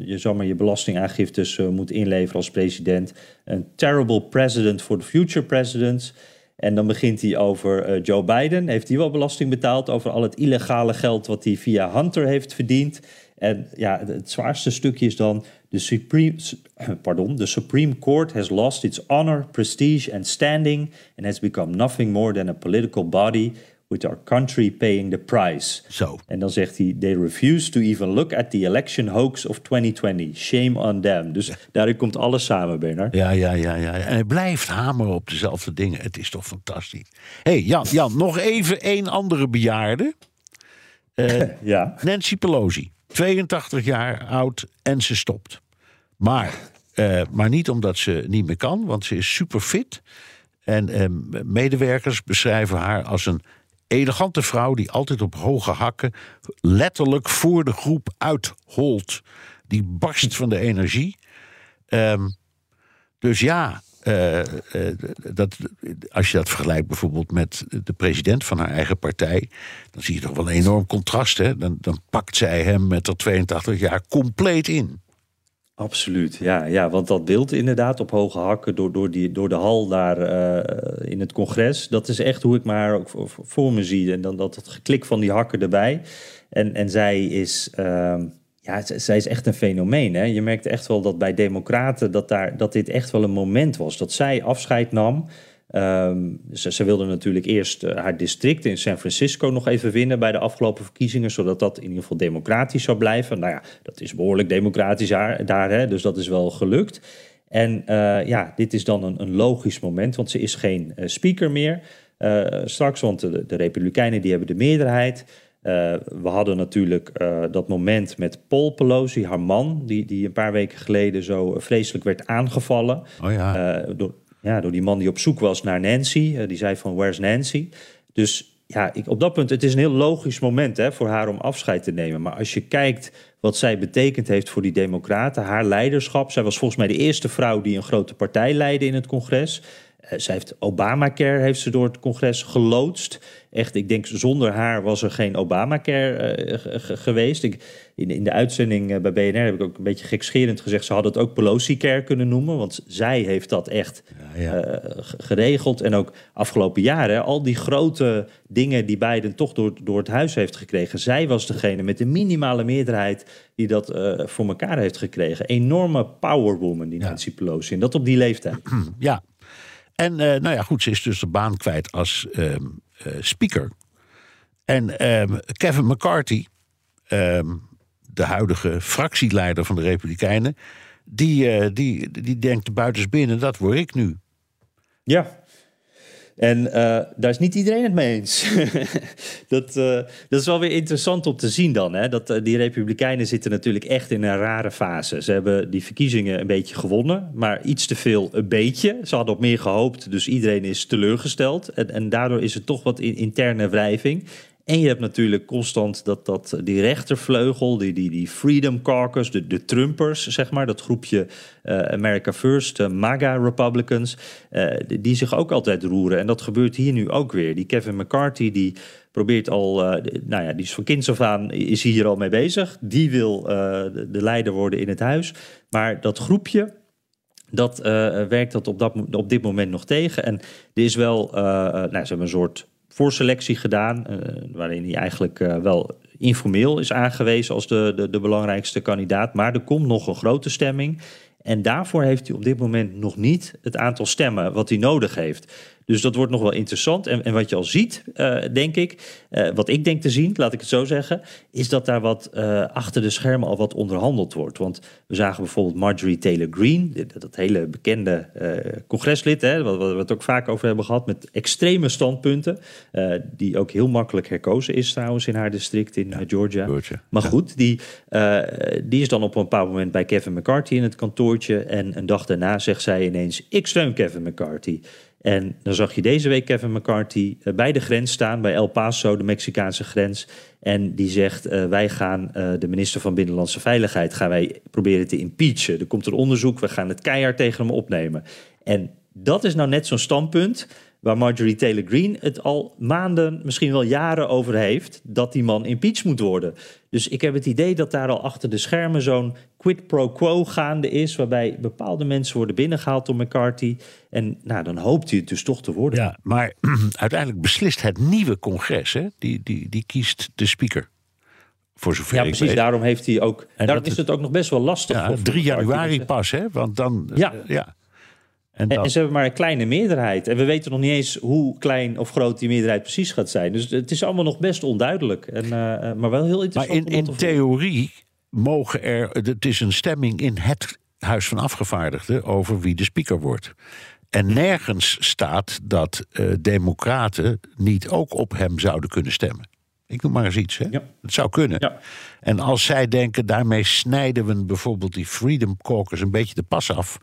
je zomaar je belastingaangiftes moet inleveren als president. Een terrible president for the future presidents. En dan begint hij over Joe Biden. Heeft hij wel belasting betaald over al het illegale geld wat hij via Hunter heeft verdiend? En ja, het zwaarste stukje is dan: de Supreme, pardon, the Supreme Court has lost its honor, prestige and standing and has become nothing more than a political body with our country paying the price. Zo. En dan zegt hij: They refuse to even look at the election hoax of 2020. Shame on them. Dus daarin komt alles samen, Bernard. Ja, ja, ja, ja. En hij blijft hameren op dezelfde dingen. Het is toch fantastisch. hey, Jan, Jan, nog even één andere bejaarde. Uh, ja. Nancy Pelosi. 82 jaar oud en ze stopt. Maar, uh, maar niet omdat ze niet meer kan, want ze is super fit. En uh, medewerkers beschrijven haar als een elegante vrouw die altijd op hoge hakken letterlijk voor de groep uitholt. Die barst van de energie. Um, dus ja, uh, uh, dat, als je dat vergelijkt bijvoorbeeld met de president van haar eigen partij, dan zie je toch wel een enorm contrast. Hè? Dan, dan pakt zij hem met haar 82 jaar compleet in. Absoluut, ja, ja, want dat beeld inderdaad op hoge hakken door, door, die, door de hal daar uh, in het congres, dat is echt hoe ik ook voor, me zie. En dan dat, dat geklik van die hakken erbij. En, en zij is, uh, ja, zij is echt een fenomeen. Hè? Je merkt echt wel dat bij Democraten dat, daar, dat dit echt wel een moment was. Dat zij afscheid nam Um, ze, ze, wilde natuurlijk eerst uh, haar district in San Francisco nog even winnen bij de afgelopen verkiezingen, zodat dat in ieder geval democratisch zou blijven. Nou ja, dat is behoorlijk democratisch daar, daar hè, dus dat is wel gelukt. En uh, ja, dit is dan een, een, logisch moment, want ze is geen uh, speaker meer straks, want de, de, Republikeinen die hebben de meerderheid. we hadden natuurlijk dat moment met Paul Pelosi, haar man, die, die een paar weken geleden zo vreselijk werd aangevallen. Oh ja. door, ja, door die man die op zoek was naar Nancy. Uh, die zei van, where's Nancy? Dus ja, ik, op dat punt, het is een heel logisch moment hè, voor haar om afscheid te nemen. Maar als je kijkt wat zij betekend heeft voor die democraten, haar leiderschap. Zij was volgens mij de eerste vrouw die een grote partij leidde in het congres. Uh, zij heeft Obamacare heeft ze door het congres geloodst. Echt, ik denk zonder haar was er geen Obamacare uh, geweest. Ik, in, in de uitzending uh, bij BNR heb ik ook een beetje gekscherend gezegd... ze hadden het ook Pelosi-care kunnen noemen... want zij heeft dat echt ja, ja. geregeld. En ook afgelopen jaren, al die grote dingen die Biden toch door, door het huis heeft gekregen... zij was degene met de minimale meerderheid die dat voor elkaar heeft gekregen. Enorme powerwoman, die Nancy Pelosi. En dat op die leeftijd. Ja, en uh, nou ja, goed, ze is dus de baan kwijt als uh, speaker. En ehm, Kevin McCarthy, ehm, de huidige fractieleider van de Republikeinen, die, die, die denkt buitensbinnen, dat word ik nu. Ja, en uh, daar is niet iedereen het mee eens. dat, uh, dat is wel weer interessant om te zien dan. Hè? Dat, uh, die Republikeinen zitten natuurlijk echt in een rare fase. Ze hebben die verkiezingen een beetje gewonnen, maar iets te veel een beetje. Ze hadden op meer gehoopt, dus iedereen is teleurgesteld. En, en daardoor is er toch wat in, interne wrijving. En je hebt natuurlijk constant dat, dat die rechtervleugel, die, die, die Freedom Caucus, de, de Trumpers, zeg maar, dat groepje uh, America First, uh, MAGA Republicans, uh, die, zich ook altijd roeren. En dat gebeurt hier nu ook weer. Die Kevin McCarthy, die probeert al, nou ja, die is van kinds af aan, is hier al mee bezig. Die wil de, de leider worden in het huis. Maar dat groepje, dat werkt dat op, dat op dit moment nog tegen. En er is wel, nou, ze hebben een soort voorselectie gedaan, uh, waarin hij eigenlijk uh, wel informeel is aangewezen als de, de, de, belangrijkste kandidaat. Maar er komt nog een grote stemming. En daarvoor heeft hij op dit moment nog niet het aantal stemmen wat hij nodig heeft. Dus dat wordt nog wel interessant. En, en wat je al ziet, uh, denk ik, uh, wat ik denk te zien, laat ik het zo zeggen, is dat daar wat uh, achter de schermen al wat onderhandeld wordt. Want we zagen bijvoorbeeld Marjorie Taylor Greene, dat hele bekende congreslid, hè, wat, wat we het ook vaak over hebben gehad, met extreme standpunten, die ook heel makkelijk herkozen is trouwens in haar district in Georgia. Georgia. Maar goed, die, die is dan op een bepaald moment bij Kevin McCarthy in het kantoortje en een dag daarna zegt zij ineens, ik steun Kevin McCarthy. En dan zag je deze week Kevin McCarthy eh, bij de grens staan, bij El Paso, de Mexicaanse grens. En die zegt, uh, wij gaan uh, de minister van Binnenlandse Veiligheid gaan wij proberen te impeachen. Er komt een onderzoek, we gaan het keihard tegen hem opnemen. En dat is nou net zo'n standpunt waar Marjorie Taylor Greene het al maanden, misschien wel jaren over heeft, dat die man impeached moet worden. Dus ik heb het idee dat daar al achter de schermen zo'n quid pro quo gaande is, waarbij bepaalde mensen worden binnengehaald door McCarthy. En nou, dan hoopt hij het dus toch te worden. Ja, maar uiteindelijk beslist het nieuwe congres, hè? Die, die, die kiest de speaker. Voor zover ja, ik precies. weet. Daarom heeft hij ook. En daarom is het ook nog best wel lastig. Ja, voor 3 McCarthy. januari pas, hè? Want dan. Ja. ja. En En, dan, en ze hebben maar een kleine meerderheid. En we weten nog niet eens hoe klein of groot die meerderheid precies gaat zijn. Dus het is allemaal nog best onduidelijk. En, eh, eh, maar wel heel maar interessant. in, om in volgen. theorie mogen er. Het is een stemming in het Huis van Afgevaardigden over wie de speaker wordt. En nergens staat dat eh, Democraten niet ook op hem zouden kunnen stemmen. Ik noem maar eens iets. Hè? Ja. Het zou kunnen. Ja. En als zij denken, daarmee snijden we bijvoorbeeld die Freedom Caucus een beetje de pas af.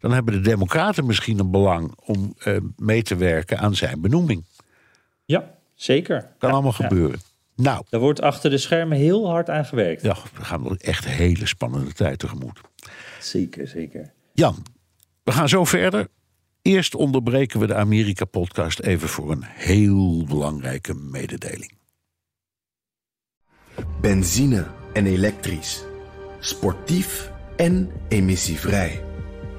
Dan hebben de Democraten misschien een belang om eh, mee te werken aan zijn benoeming. Ja, zeker. Kan Ja, allemaal ja. gebeuren. Nou, Daar wordt achter de schermen heel hard aan gewerkt. ja, we gaan nog echt een hele spannende tijd tegemoet. Zeker, zeker. Jan, we gaan zo verder. Eerst onderbreken we de Amerika-podcast even voor een heel belangrijke mededeling. Benzine en elektrisch. Sportief en emissievrij.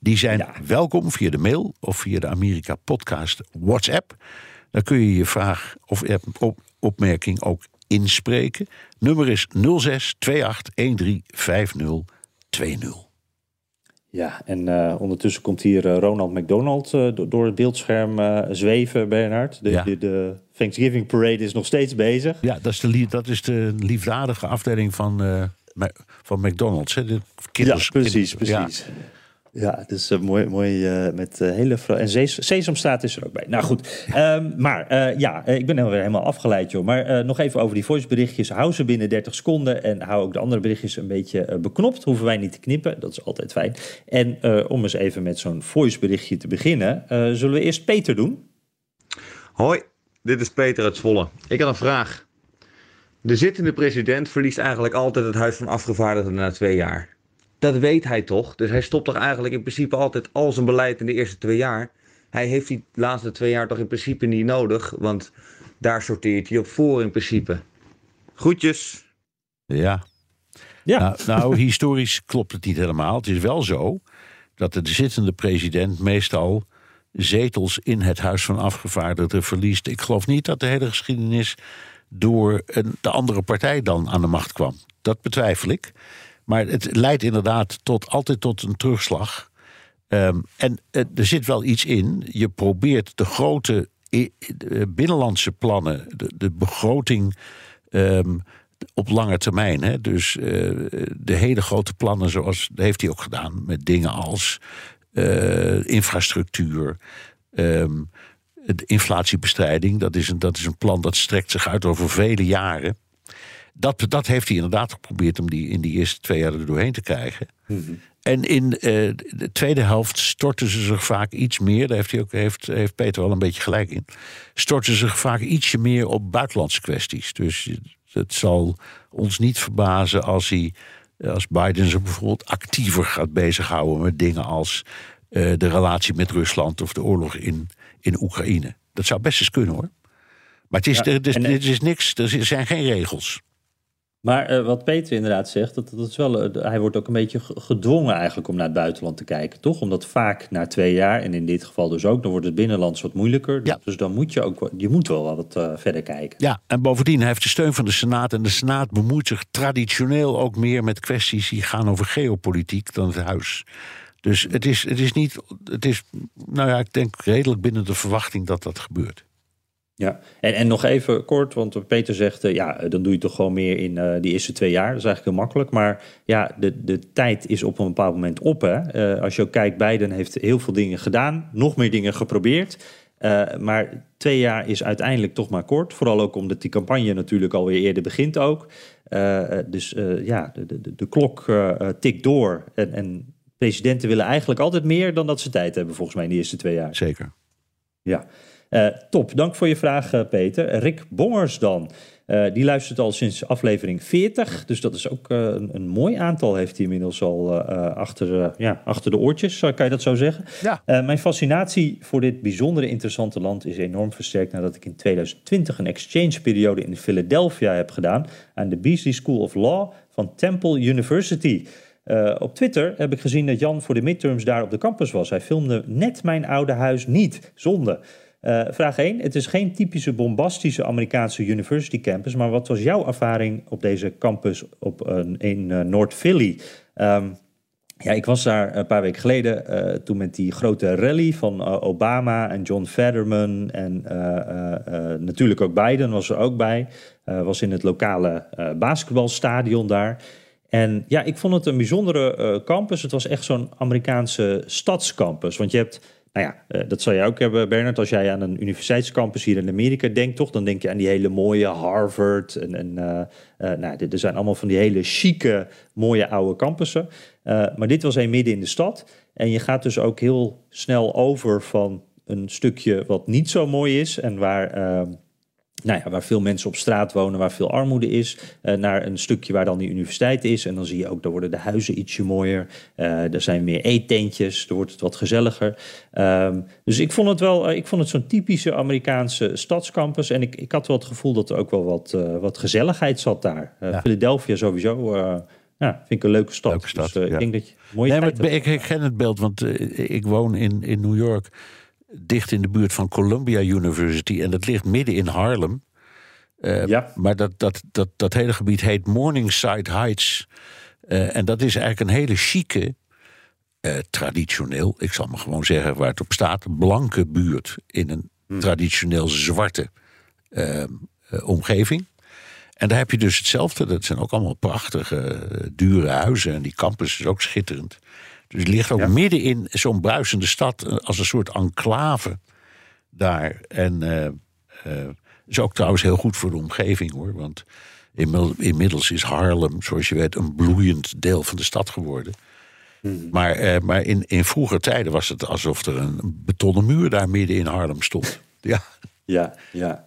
Die zijn Ja. welkom via de mail of via de Amerika Podcast WhatsApp. Dan kun je je vraag of op- opmerking ook inspreken. Nummer is 06 28 13 50 20. Ja, en eh, ondertussen komt hier eh, Ronald McDonald eh, do- door het beeldscherm zweven, Bernard. De, Ja. de, de Thanksgiving Parade is nog steeds bezig. Ja, dat is de, dat is de liefdadige afdeling van, van McDonald's. Hè? De kinders- ja, precies, kinders- precies. Ja, het is eh, mooi, mooi eh, met eh, hele... En Sesamstraat is er ook bij. Nou goed, Ehm, maar ja, ik ben alweer helemaal afgeleid, joh. Maar nog even over die voiceberichtjes. Hou ze binnen 30 seconden en hou ook de andere berichtjes een beetje beknopt. Hoeven wij niet te knippen, dat is altijd fijn. En om eens even met zo'n voiceberichtje te beginnen... zullen we eerst Peter doen? Hoi, dit is Peter uit Zwolle. Ik had een vraag. De zittende president verliest eigenlijk altijd het Huis van Afgevaardigden na twee jaar. Dat weet hij toch? Dus hij stopt toch eigenlijk in principe altijd al zijn beleid in de eerste twee jaar. Hij heeft die laatste twee jaar toch in principe niet nodig, want daar sorteert hij op voor in principe. Groetjes. Ja. Ja. Nou, nou, historisch klopt het niet helemaal. Het is wel zo dat de zittende president meestal zetels in het Huis van Afgevaardigden verliest. Ik geloof niet dat de hele geschiedenis door een, de andere partij dan aan de macht kwam. Dat betwijfel ik. Maar het leidt inderdaad tot, altijd tot een terugslag. Ehm, en eh, er zit wel iets in. Je probeert de grote i- eh, binnenlandse plannen, de, begroting ehm, op lange termijn. Hè? Dus eh, de hele grote plannen, zoals heeft hij ook gedaan met dingen als eh, infrastructuur. ehm, de inflatiebestrijding, dat is, een, dat is een plan dat strekt zich uit over vele jaren. Dat, dat heeft hij inderdaad geprobeerd om die in die eerste twee jaar er doorheen te krijgen. En in eh, de tweede helft storten ze zich vaak iets meer. Daar heeft, hij ook, heeft, heeft Peter wel een beetje gelijk in. Storten ze zich vaak ietsje meer op buitenlandse kwesties. Dus het zal ons niet verbazen als, hij, als Biden zich bijvoorbeeld actiever gaat bezighouden met dingen als eh, de relatie met Rusland of de oorlog in, in Oekraïne. Dat zou best eens kunnen hoor. Maar het is, Ja, er, en- er is niks, er zijn geen regels. Maar eh, wat Peter inderdaad zegt, dat, dat is wel, eh, hij wordt ook een beetje ge- gedwongen eigenlijk om naar het buitenland te kijken, toch? Omdat vaak na twee jaar, en in dit geval dus ook, dan wordt het binnenlands wat moeilijker. Ja. Dus dan moet je ook, je moet wel wat eh, verder kijken. Ja, en bovendien hij heeft de steun van de Senaat. En de Senaat bemoeit zich traditioneel ook meer met kwesties die gaan over geopolitiek dan het huis. Dus het is, het is niet. Het is, nou ja, ik denk redelijk binnen de verwachting dat dat gebeurt. Ja, en, en nog even kort, want Peter zegt, eh, ja, dan doe je toch gewoon meer in eh, die eerste twee jaar. Dat is eigenlijk heel makkelijk. Maar ja, de, de tijd is op een bepaald moment op. Hè? Eh, als je ook kijkt, Biden heeft heel veel dingen gedaan, nog meer dingen geprobeerd. maar twee jaar is uiteindelijk toch maar kort. Vooral ook omdat die campagne natuurlijk alweer eerder begint ook. dus ja, de, de, de klok tikt door. En, en presidenten willen eigenlijk altijd meer dan dat ze tijd hebben, volgens mij, in de eerste twee jaar. Zeker. Ja. Uh, top, dank voor je vraag, uh, Peter. Rick Bongers dan. Uh, die luistert al sinds aflevering 40. Dus dat is ook een, een, mooi aantal, heeft hij inmiddels al achter, ja, achter de oortjes, kan je dat zo zeggen? Ja. mijn fascinatie voor dit bijzondere interessante land is enorm versterkt nadat ik in 2020 een exchange-periode in Philadelphia heb gedaan aan de Beasley School of Law van Temple University. Uh, op Twitter heb ik gezien dat Jan voor de midterms daar op de campus was. Hij filmde net mijn oude huis niet. Zonde. Uh, vraag 1. Het is geen typische bombastische Amerikaanse university campus, maar wat was jouw ervaring op deze campus op, uh, in uh, North Philly? Um, ja, ik was daar een paar weken geleden toen met die grote rally van Obama en John Fetterman en natuurlijk ook Biden was er ook bij. was in het lokale basketbalstadion daar. En ja, ik vond het een bijzondere campus. Het was echt zo'n Amerikaanse stadscampus. Want je hebt nou ja, uh, dat zal jij ook hebben, Bernard. Als jij aan een universiteitscampus hier in Amerika denkt, toch? Dan denk je aan die hele mooie Harvard. En, en uh, uh, nou, er zijn allemaal van die hele chique, mooie oude campussen. maar dit was een midden in de stad. En je gaat dus ook heel snel over van een stukje wat niet zo mooi is. En waar ehm, nou ja, waar veel mensen op straat wonen, waar veel armoede is, uh, naar een stukje waar dan die universiteit is. En dan zie je ook, daar worden de huizen ietsje mooier. Uh, er zijn meer eetentjes, er wordt het wat gezelliger. Um, dus ik vond het wel, uh, ik vond het zo'n typische Amerikaanse stadscampus. En ik, ik had wel het gevoel dat er ook wel wat, wat gezelligheid zat daar. Ja. Philadelphia sowieso, ja, vind ik een leuke stad. Leuke stad dus, ja. ik denk dat je mooie nee, maar ik herken het beeld, want ik woon in, in New York dicht in de buurt van Columbia University. En dat ligt midden in Harlem. Uh, ja. Maar dat, dat, dat, dat hele gebied heet Morningside Heights. Uh, en dat is eigenlijk een hele chique, uh, traditioneel, ik zal maar gewoon zeggen waar het op staat, blanke buurt in een hmm. traditioneel zwarte omgeving. En daar heb je dus hetzelfde. Dat zijn ook allemaal prachtige, dure huizen. En die campus is ook schitterend. Dus het ligt ook ja. midden in zo'n bruisende stad als een soort enclave daar. En uh, uh, is ook trouwens heel goed voor de omgeving hoor. Want inmiddels is Harlem, zoals je weet, een bloeiend deel van de stad geworden. Hmm. Maar, uh, maar in, in vroeger tijden was het alsof er een betonnen muur daar midden in Harlem stond. Ja, ja, ja.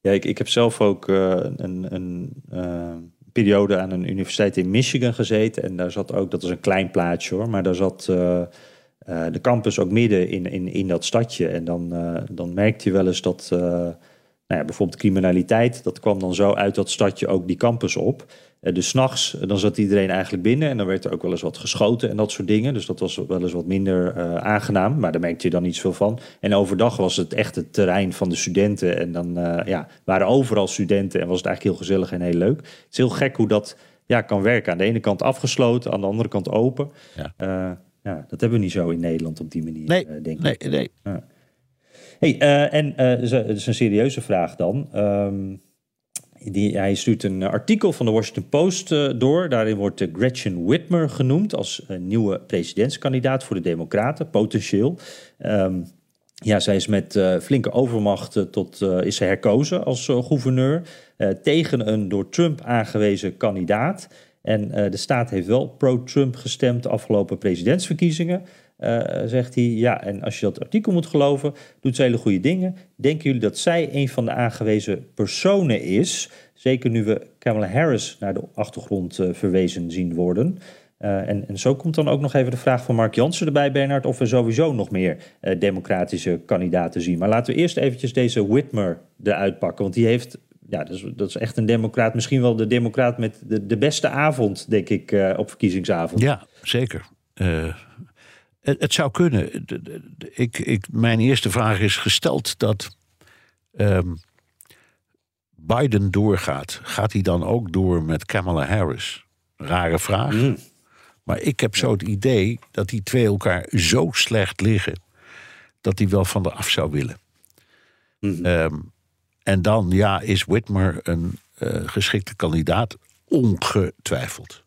ja ik, ik heb zelf ook een. een periode aan een universiteit in Michigan gezeten. En daar zat ook, dat is een klein plaatsje hoor, maar daar zat uh, uh, de campus ook midden in, in, in dat stadje. En dan, uh, dan merkte je wel eens dat nou ja, bijvoorbeeld criminaliteit, dat kwam dan zo uit dat stadje ook die campus op. Uh, dus s'nachts, dan zat iedereen eigenlijk binnen en dan werd er ook wel eens wat geschoten en dat soort dingen. Dus dat was wel eens wat minder uh, aangenaam, maar daar merkte je dan niet veel van. En overdag was het echt het terrein van de studenten en dan uh, ja, waren overal studenten en was het eigenlijk heel gezellig en heel leuk. Het is heel gek hoe dat ja, kan werken. Aan de ene kant afgesloten, aan de andere kant open. Ja. ja dat hebben we niet zo in Nederland op die manier, nee, denk nee, ik. Nee, ja. Hey, en dat is een serieuze vraag dan. Um, die, hij stuurt een artikel van de Washington Post uh, door. Daarin wordt Gretchen Whitmer genoemd als nieuwe presidentskandidaat voor de Democraten, potentieel. Um, ja, zij is met flinke overmacht tot is ze herkozen als gouverneur tegen een door Trump aangewezen kandidaat. En de staat heeft wel pro-Trump gestemd de afgelopen presidentsverkiezingen. Uh, zegt hij, ja, en als je dat artikel moet geloven, doet ze hele goede dingen. Denken jullie dat zij een van de aangewezen personen is? Zeker nu we Kamala Harris naar de achtergrond uh, verwezen zien worden. Uh, en, en zo komt dan ook nog even de vraag van Mark Jansen erbij, Bernard, of we sowieso nog meer democratische kandidaten zien. Maar laten we eerst eventjes deze Whitmer eruit pakken, want die heeft ja, dat is, dat is, echt een democraat. Misschien wel de democraat met de, de beste avond, denk ik, op verkiezingsavond. Ja, zeker. Het, het, zou kunnen. Ik, ik, mijn eerste vraag is gesteld dat um, Biden doorgaat. Gaat hij dan ook door met Kamala Harris? Rare vraag. Mm. Maar ik heb zo het idee dat die twee elkaar zo slecht liggen... dat hij wel van de af zou willen. Mm. Um, en dan, ja, is Whitmer een uh, geschikte kandidaat? Ongetwijfeld.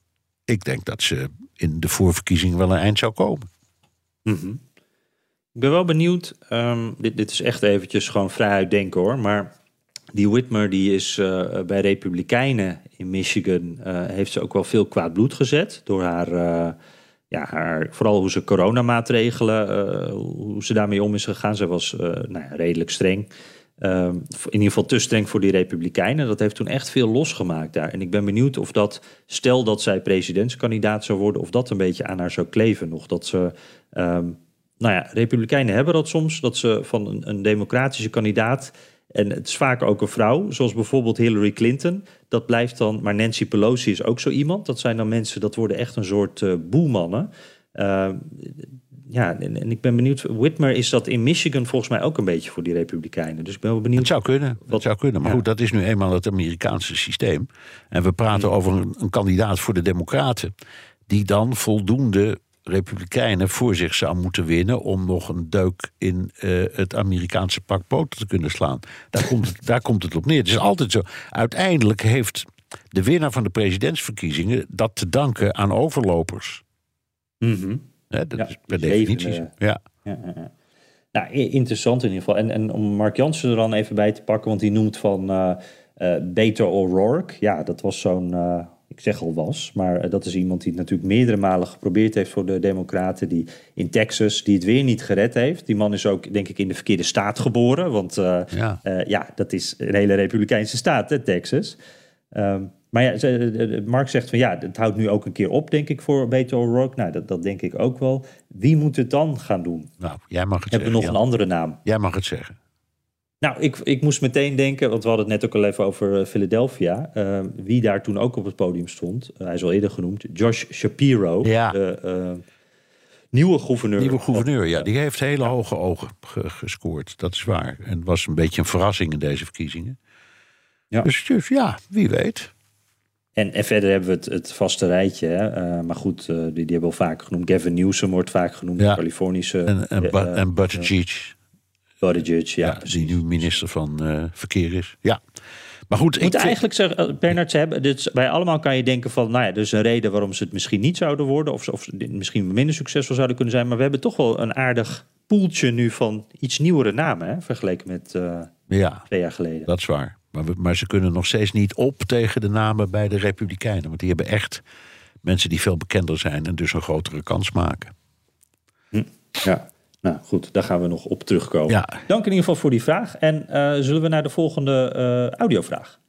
Ik denk dat ze in de voorverkiezing wel een eind zou komen. -hmm. Ik ben wel benieuwd. ehm, dit, dit is echt eventjes gewoon vrij denken hoor. Maar die Whitmer die is eh, bij Republikeinen in Michigan. eh, heeft ze ook wel veel kwaad bloed gezet. Door haar. eh, ja, haar, vooral hoe ze coronamaatregelen, hoe ze daarmee om is gegaan. Ze was nou ja, redelijk streng. Ehm, in ieder geval te streng voor die Republikeinen. Dat heeft toen echt veel losgemaakt daar. En ik ben benieuwd of dat, stel dat zij presidentskandidaat zou worden, of dat een beetje aan haar zou kleven nog. Dat ze, ehm, nou ja, Republikeinen hebben dat soms, dat ze van een, een democratische kandidaat, en het is vaak ook een vrouw, zoals bijvoorbeeld Hillary Clinton, dat blijft dan, maar Nancy Pelosi is ook zo iemand. Dat zijn dan mensen, dat worden echt een soort. Ehm, ja, en, en ik ben benieuwd. Whitmer is dat in Michigan volgens mij ook een beetje voor die Republikeinen. Dus ik ben wel benieuwd. Het zou kunnen. Wat- Het zou kunnen. Maar ja. goed, dat is nu eenmaal het Amerikaanse systeem. En we praten over een, een kandidaat voor de Democraten. Die dan voldoende Republikeinen voor zich zou moeten winnen. om nog een deuk in eh, het Amerikaanse pak boter te kunnen slaan. Daar komt, het, daar komt het op neer. Het is altijd zo. Uiteindelijk heeft de winnaar van de presidentsverkiezingen. dat te danken aan overlopers. Mhm. Hè, dat Ja, is per die definitie zo. Ja. Ja. Nou, interessant in ieder geval. En, en om Mark Jansen er dan even bij te pakken, want die noemt van eh eh, Beto O'Rourke. Ja, dat was zo'n, eh, ik zeg al was, maar eh, dat is iemand die het natuurlijk meerdere malen geprobeerd heeft voor de Democraten. Die in Texas, die het weer niet gered heeft. Die man is ook, denk ik, in de verkeerde staat geboren. Want eh, Ja. eh, ja, dat is een hele republikeinse staat, hè, Texas. Ehm, maar ja, Mark zegt van ja, het houdt nu ook een keer op, denk ik, voor Beto O'Rourke. Nou, dat, dat denk ik ook wel. Wie moet het dan gaan doen? Nou, jij mag het Hebben we nog Jan. een andere naam? Jij mag het zeggen. Nou, ik, ik moest meteen denken, want we hadden het net ook al even over eh, Philadelphia. eh, wie daar toen ook op het podium stond, eh, hij is al eerder genoemd, Josh Shapiro, Ja. de nieuwe gouverneur. Nieuwe gouverneur, ja, die heeft hele hoge ogen ge- gescoord. Dat is waar. En was een beetje een verrassing in deze verkiezingen. Ja. Dus, dus ja, wie weet. En, en verder hebben we het, het vaste rijtje. Hè? eh, maar goed, eh, die, die hebben we al vaak genoemd. Gavin Newsom wordt vaak genoemd, Ja. de Californische. En, en, eh, en Buttigieg, Buttigieg, ja, ja, die nu minister van Verkeer is. Ja. Maar goed, Ik moet vind- eigenlijk zeggen, Bernard, ze hebben, dit, bij allemaal kan je denken van, nou ja, er is een reden waarom ze het misschien niet zouden worden, of, ze- of misschien minder succesvol zouden kunnen zijn. Maar we hebben toch wel een aardig poeltje nu van iets nieuwere namen, hè, vergeleken met ja, twee jaar geleden. dat is waar. Maar, we- maar ze kunnen nog steeds niet op tegen de namen bij de Republikeinen. Want die hebben echt mensen die veel bekender zijn en dus een grotere kans maken. Ja, nou goed, daar gaan we nog op terugkomen. Ja. Dank in ieder geval voor die vraag. En eh, zullen we naar de volgende eh, audiovraag?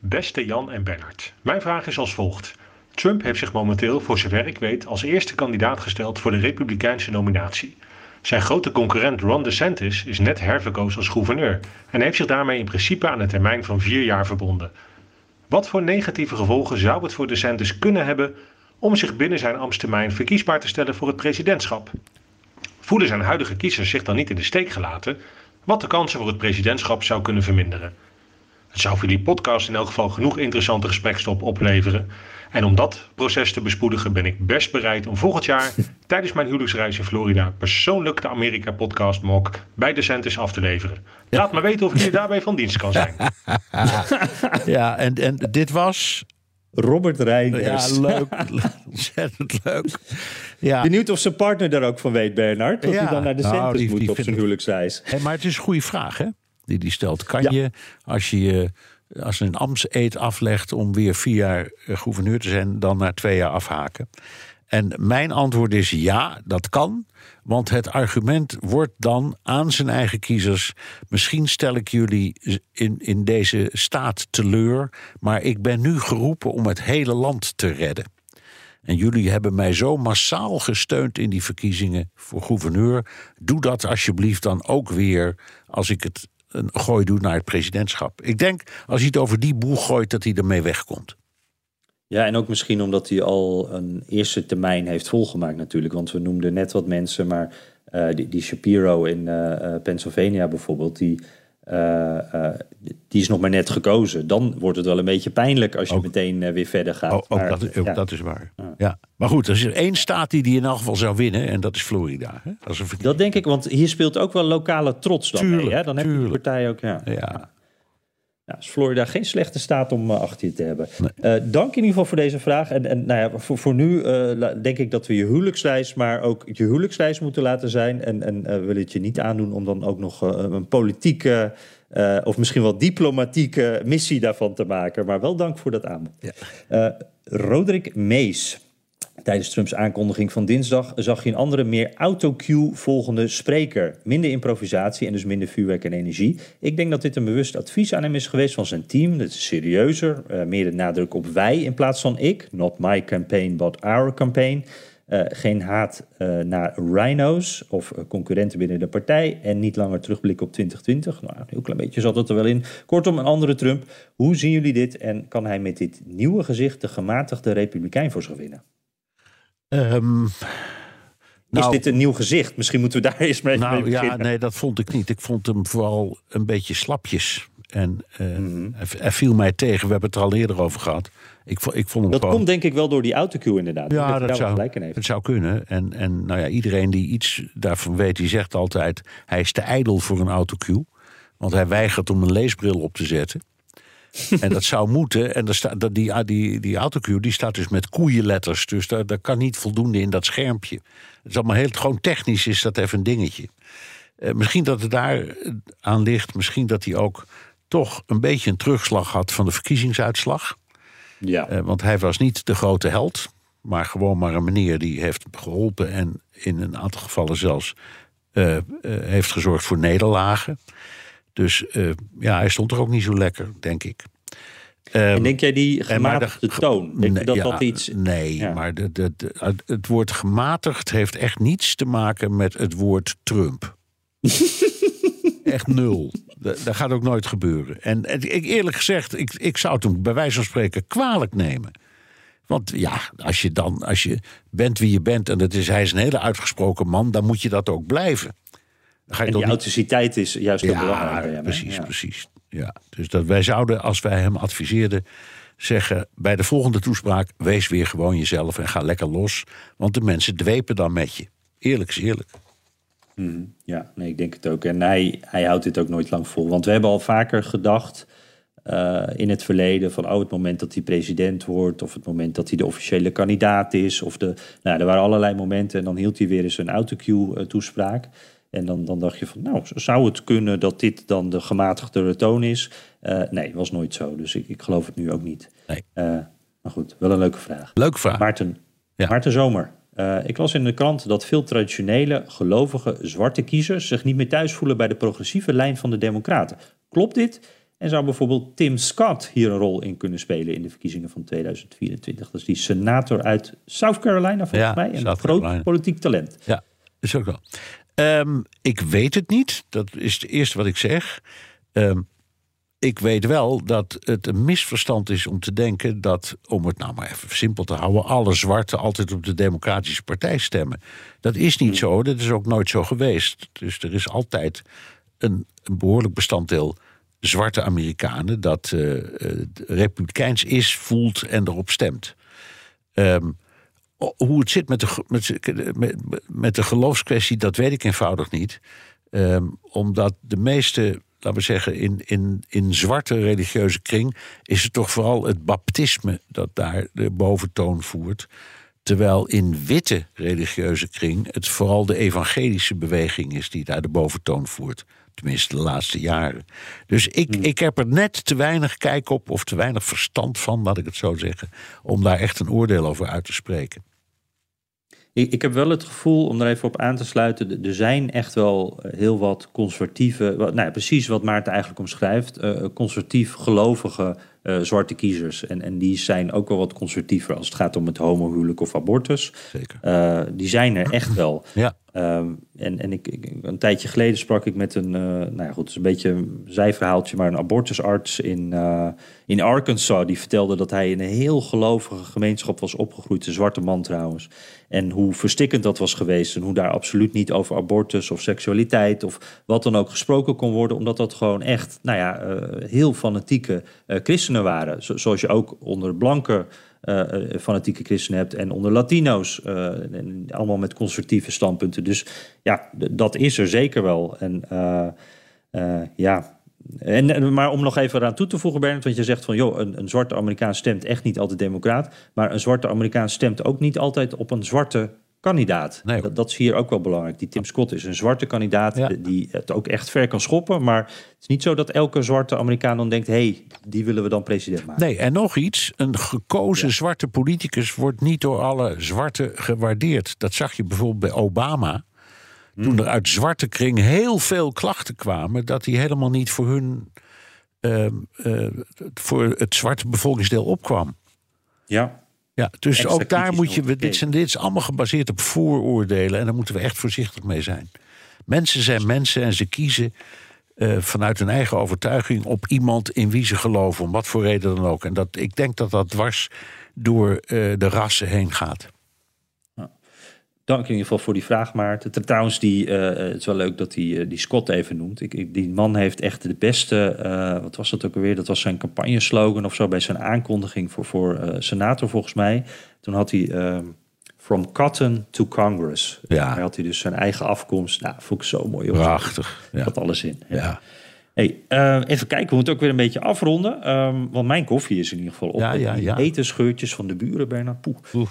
Beste Jan en Bernard, mijn vraag is als volgt. Trump heeft zich momenteel, voor zover ik weet, als eerste kandidaat gesteld voor de Republikeinse nominatie. Zijn grote concurrent Ron DeSantis is net herverkozen als gouverneur en heeft zich daarmee in principe aan een termijn van vier jaar verbonden. Wat voor negatieve gevolgen zou het voor DeSantis kunnen hebben om zich binnen zijn ambtstermijn verkiesbaar te stellen voor het presidentschap? Voelen zijn huidige kiezers zich dan niet in de steek gelaten, wat de kansen voor het presidentschap zou kunnen verminderen? Het zou voor die podcast in elk geval genoeg interessante gesprekstop opleveren. En om dat proces te bespoedigen ben ik best bereid om volgend jaar tijdens mijn huwelijksreis in Florida persoonlijk de Amerika Podcast Mock bij DeSantis af te leveren. Laat me weten of jullie daarbij van dienst kan zijn. Ja, en, en dit was. Robert Ja, Reinders. leuk. Ontzettend leuk. Ja. Benieuwd of zijn partner daar ook van weet, Bernard. Dat Ja. hij dan naar de Nou, centers die- moet die op zijn huwelijksreis. Hey, maar het is een goede vraag, hè? Die die stelt. Kan Ja. je, als je je als een ambtseed aflegt om weer vier jaar eh, gouverneur te zijn, dan na twee jaar afhaken? En mijn antwoord is ja, dat kan. Want het argument wordt dan aan zijn eigen kiezers. Misschien stel ik jullie in, in deze staat teleur. Maar ik ben nu geroepen om het hele land te redden. En jullie hebben mij zo massaal gesteund in die verkiezingen voor gouverneur. Doe dat alsjeblieft dan ook weer als ik het een gooi doe naar het presidentschap. Ik denk als hij het over die boeg gooit dat hij ermee wegkomt. Ja, en ook misschien omdat hij al een eerste termijn heeft volgemaakt natuurlijk. Want we noemden net wat mensen, maar eh, die, die Shapiro in eh, eh, Pennsylvania bijvoorbeeld, die, eh, eh, die is nog maar net gekozen. Dan wordt het wel een beetje pijnlijk als je Ook- meteen eh, weer verder gaat. Ook Maar, dat, ook ja. dat is waar. Ja. Maar goed, er is er één staat die die in elk geval zou winnen. En dat is Florida. Hè? Dat is een verkiezing. Dat denk ik, want hier speelt ook wel lokale trots dan mee. Hè? Dan heb je die partij ook, ja. Ja. Nou, is Florida geen slechte staat om achter je te hebben. dank in ieder geval voor deze vraag. En, en nou ja, voor, voor nu denk ik dat we je huwelijksreis, maar ook je huwelijksreis moeten laten zijn. En, en we willen het je niet aandoen om dan ook nog een politieke uh, of misschien wel diplomatieke missie daarvan te maken. Maar wel dank voor dat aanbod. Ja. Uh, Roderick Mees. Tijdens Trumps aankondiging van dinsdag zag je een andere, meer autocue volgende spreker. Minder improvisatie en dus minder vuurwerk en energie. Ik denk dat dit een bewust advies aan hem is geweest van zijn team. Dat is serieuzer, uh, meer de nadruk op wij in plaats van ik. Not my campaign, but our campaign. Uh, geen haat uh, naar rhino's of concurrenten binnen de partij. En niet langer terugblikken op 2020. Nou, een heel klein beetje zat het er wel in. Kortom, een andere Trump. Hoe zien jullie dit? En kan hij met dit nieuwe gezicht de gematigde republikein voor zich winnen? Um, nou, is dit een nieuw gezicht? Misschien moeten we daar eerst mee, nou, mee beginnen. Ja, nee, dat vond ik niet. Ik vond hem vooral een beetje slapjes. En uh, hij, hij, viel mij tegen. We hebben het er al eerder over gehad. Ik, ik vond hem dat gewoon... komt denk ik wel door die autocue inderdaad. Ja, dat, zou, het zou kunnen. En, en nou ja, iedereen die iets daarvan weet, die zegt altijd... hij is te ijdel voor een autocue. Want hij weigert om een leesbril op te zetten. En dat zou moeten. En daar staat, die, die, die autocue die staat dus met koeienletters. Dus daar, daar kan niet voldoende in dat schermpje. Het is allemaal heel, gewoon technisch is dat even een dingetje. Uh, misschien dat het daar aan ligt. Misschien dat hij ook toch een beetje een terugslag had van de verkiezingsuitslag. Ja. Uh, want hij was niet de grote held, maar gewoon maar een meneer die heeft geholpen en in een aantal gevallen zelfs uh, heeft gezorgd voor nederlagen. Dus ja, hij stond er ook niet zo lekker, denk ik. Um, en denk jij die gematigde de, toon? Denk je dat ja, dat iets... Nee, ja. maar de, de, de, het woord gematigd heeft echt niets te maken met het woord Trump. echt nul. Dat gaat ook nooit gebeuren. En, en ik, eerlijk gezegd, ik, ik zou het hem bij wijze van spreken kwalijk nemen. Want ja, als je dan, als je bent wie je bent en dat is, hij is een hele uitgesproken man, dan moet je dat ook blijven. Dan ga je en die authenticiteit is juist heel ja, belangrijk. Precies, ja. precies. Ja. Dus dat wij zouden, als wij hem adviseerden, zeggen bij de volgende toespraak: wees weer gewoon jezelf en ga lekker los. Want de mensen dwepen dan met je. Eerlijk is eerlijk. Mm, ja, nee, ik denk het ook. En hij, hij houdt dit ook nooit lang vol. Want we hebben al vaker gedacht uh, in het verleden van oh, het moment dat hij president wordt, of het moment dat hij de officiële kandidaat is. Of de, nou, er waren allerlei momenten en dan hield hij weer eens een autocue-toespraak. En dan, dan dacht je van, nou, zou het kunnen dat dit dan de gematigde toon is? Uh, nee, was nooit zo. Dus ik, ik geloof het nu ook niet. Nee. Uh, maar goed, wel een leuke vraag. Leuke vraag. Maarten, ja. Maarten Zomer. Uh, ik las in de krant dat veel traditionele, gelovige, zwarte kiezers zich niet meer thuis voelen bij de progressieve lijn van de Democraten. Klopt dit? En zou bijvoorbeeld Tim Scott hier een rol in kunnen spelen in de verkiezingen van 2024? Dat is die senator uit South Carolina, volgens ja, mij. Een groot politiek talent. Ja, is ook wel. Um, ik weet het niet. Dat is het eerste wat ik zeg. Um, ik weet wel dat het een misverstand is om te denken dat, om het nou maar even simpel te houden, alle zwarten altijd op de Democratische Partij stemmen. Dat is niet zo, dat is ook nooit zo geweest. Dus er is altijd een, behoorlijk bestanddeel zwarte Amerikanen dat uh, republikeins is, voelt en erop stemt. Um, hoe het zit met de, met, met, met de geloofskwestie, dat weet ik eenvoudig niet. Um, omdat de meeste laten we zeggen, in, in, in zwarte religieuze kring is het toch vooral het baptisme dat daar de boventoon voert. Terwijl in witte religieuze kring het vooral de evangelische beweging is die daar de boventoon voert. Tenminste, de laatste jaren. Dus ik, hmm. ik heb er net te weinig kijk op, of te weinig verstand van, laat ik het zo zeggen, om daar echt een oordeel over uit te spreken. Ik, ik heb wel het gevoel, om er even op aan te sluiten, er zijn echt wel heel wat conservatieve, nou precies wat Maarten eigenlijk omschrijft, uh, conservatief gelovige uh, zwarte kiezers. En, en die zijn ook wel wat conservatiever als het gaat om het homohuwelijk of abortus. Zeker. Uh, die zijn er echt wel. Ja. Um, en en ik, ik, een tijdje geleden sprak ik met een, uh, nou ja goed, het is een beetje een zijverhaaltje, maar een abortusarts in, in Arkansas. Die vertelde dat hij in een heel gelovige gemeenschap was opgegroeid, een zwarte man trouwens. En hoe verstikkend dat was geweest en hoe daar absoluut niet over abortus of seksualiteit of wat dan ook gesproken kon worden, omdat dat gewoon echt, nou ja, heel fanatieke waren. Zo, zoals je ook onder blanke uh, fanatieke christenen hebt en onder Latino's. En allemaal met conservatieve standpunten. Dus ja, dat is er zeker wel. En ja, En, maar om nog even eraan toe te voegen, Bernard, want je zegt van joh, een, een zwarte Amerikaan stemt echt niet altijd democraat, maar een zwarte Amerikaan stemt ook niet altijd op een zwarte kandidaat. Nee. Dat, dat is hier ook wel belangrijk. Die Tim Scott is een zwarte kandidaat die het ook echt ver kan schoppen, maar het is niet zo dat elke zwarte Amerikaan dan denkt, hé, hey, die willen we dan president maken. Nee, en nog iets. Een gekozen zwarte politicus wordt niet door alle zwarte gewaardeerd. Dat zag je bijvoorbeeld bij Obama. Toen er uit zwarte kring heel veel klachten kwamen... dat hij helemaal niet voor hun... ehm, eh, voor het zwarte bevolkingsdeel opkwam. Ja, Ja, dus ook daar moet je... Dit, zijn, dit is allemaal gebaseerd op vooroordelen... en daar moeten we echt voorzichtig mee zijn. Mensen zijn mensen en ze kiezen... eh, vanuit hun eigen overtuiging op iemand in wie ze geloven, om wat voor reden dan ook. En dat, ik denk dat dat dwars door eh, de rassen heen gaat. Dank in ieder geval voor die vraag, Maarten. Trouwens, die, eh, het is wel leuk dat hij die Scott even noemt. Ik, ik- die man heeft echt de beste, eh, wat was dat ook alweer? Dat was zijn campagneslogan of zo bij zijn aankondiging voor, voor eh, senator volgens mij. Toen had hij ehm, From Cotton to Congress. Ja. Hij had hij dus zijn eigen afkomst. Nou, vond ik zo mooi. hoor. Prachtig. Ja. Dat alles in. Ja. Ja. Hey, eh, even kijken, we moeten ook weer een beetje afronden. ehm, want mijn koffie is in ieder geval op. Ja, ja, ja. Etenscheurtjes van de buren, Bernard. Poeh.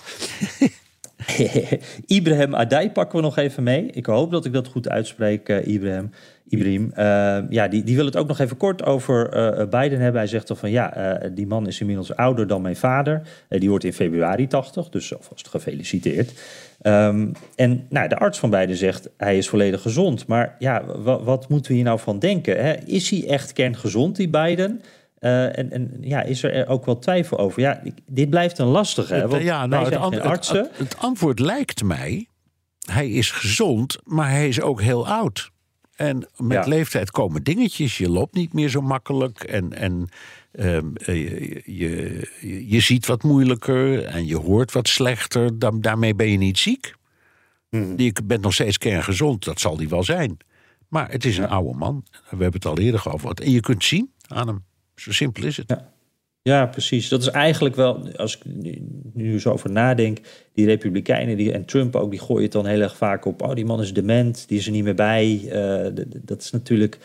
Ibrahim Adai pakken we nog even mee. Ik hoop dat ik dat goed uitspreek, eh, Ibrahim. Ibrahim. Eh, ja, die, die wil het ook nog even kort over eh, Biden hebben. Hij zegt toch van ja, die man is inmiddels ouder dan mijn vader. Die wordt in februari 80, dus alvast gefeliciteerd. Ehm, en nou, de arts van Biden zegt hij is volledig gezond. Maar ja, wa- wat moeten we hier nou van denken? Hè? Is hij echt kerngezond, die Biden? Eh, en, en ja, is er ook wel twijfel over? Ja, ik- dit blijft een lastige. Hè? Want ja, nou, wij het, ant- het- artsen. het- het antwoord lijkt mij: hij is gezond, maar hij is ook heel oud. En met Ja. leeftijd komen dingetjes. Je loopt niet meer zo makkelijk. En, en ehm, eh, je, je, je ziet wat moeilijker. En je hoort wat slechter. Dan, daarmee ben je niet ziek. Hmm. Je bent nog steeds kerngezond. Dat zal hij wel zijn. Maar het is een oude man. We hebben het al eerder gehad. En je kunt zien aan hem. Zo simpel is het. Ja. Ja, precies. Dat is eigenlijk wel, als ik nu, zo over nadenk, die Republikeinen die, en Trump ook, die gooien het dan heel erg vaak op. Oh, die man is dement, die is er niet meer bij. Eh, dat is natuurlijk.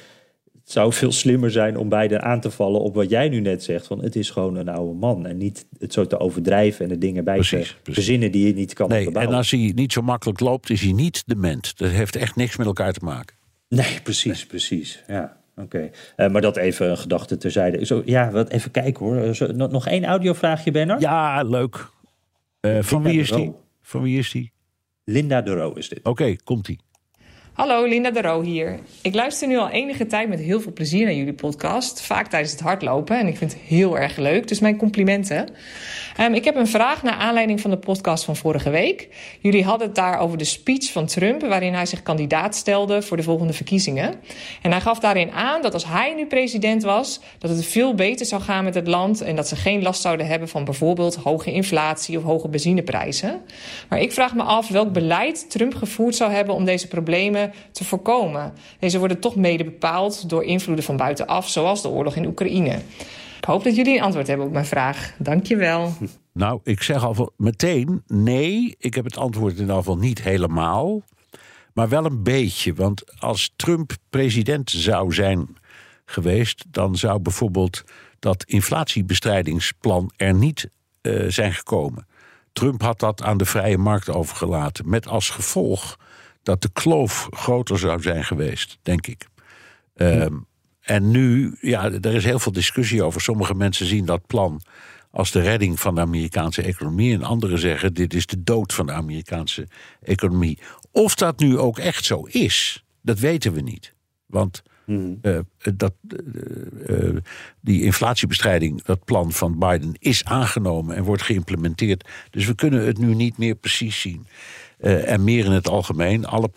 Het zou veel slimmer zijn om beiden aan te vallen op wat jij nu net zegt. Van het is gewoon een oude man. En niet het zo te overdrijven en de dingen bij Precies, te precies. verzinnen die je niet kan Nee, en als hij niet zo makkelijk loopt, is hij niet dement. Dat heeft echt niks met elkaar te maken. Nee, precies, precies. Ja, oké. Eh, maar dat even een gedachte terzijde. Zo, ja, wat, even kijken hoor. Zo, nog, nog één audiovraagje, Bernard? Ja, leuk. Eh, van wie is die? Van wie is die? Linda de Roo is dit. Oké, komt die. Hallo, Linda de Roo hier. Ik luister nu al enige tijd met heel veel plezier naar jullie podcast. Vaak tijdens het hardlopen en ik vind het heel erg leuk. Dus mijn complimenten. Ehm, ik heb een vraag naar aanleiding van de podcast van vorige week. Jullie hadden het daar over de speech van Trump... waarin hij zich kandidaat stelde voor de volgende verkiezingen. En hij gaf daarin aan dat als hij nu president was... dat het veel beter zou gaan met het land... en dat ze geen last zouden hebben van bijvoorbeeld hoge inflatie... of hoge benzineprijzen. Maar ik vraag me af welk beleid Trump gevoerd zou hebben... om deze problemen te voorkomen. Deze worden toch mede bepaald door invloeden van buitenaf... zoals de oorlog in Oekraïne. Hoop dat jullie een antwoord hebben op mijn vraag. Dank je wel. Nou, ik zeg al meteen nee. Ik heb het antwoord in ieder geval niet helemaal. Maar wel een beetje. Want als Trump president zou zijn geweest... dan zou bijvoorbeeld dat inflatiebestrijdingsplan er niet eh, zijn gekomen. Trump had dat aan de vrije markt overgelaten. Met als gevolg dat de kloof groter zou zijn geweest, denk ik. Ehm, en nu, ja, er is heel veel discussie over. Sommige mensen zien dat plan als de redding van de Amerikaanse economie. En anderen zeggen: dit is de dood van de Amerikaanse economie. Of dat nu ook echt zo is, dat weten we niet. Want eh, dat, eh, eh, die inflatiebestrijding, dat plan van Biden, is aangenomen en wordt geïmplementeerd. Dus we kunnen het nu niet meer precies zien. En meer in het algemeen, alle,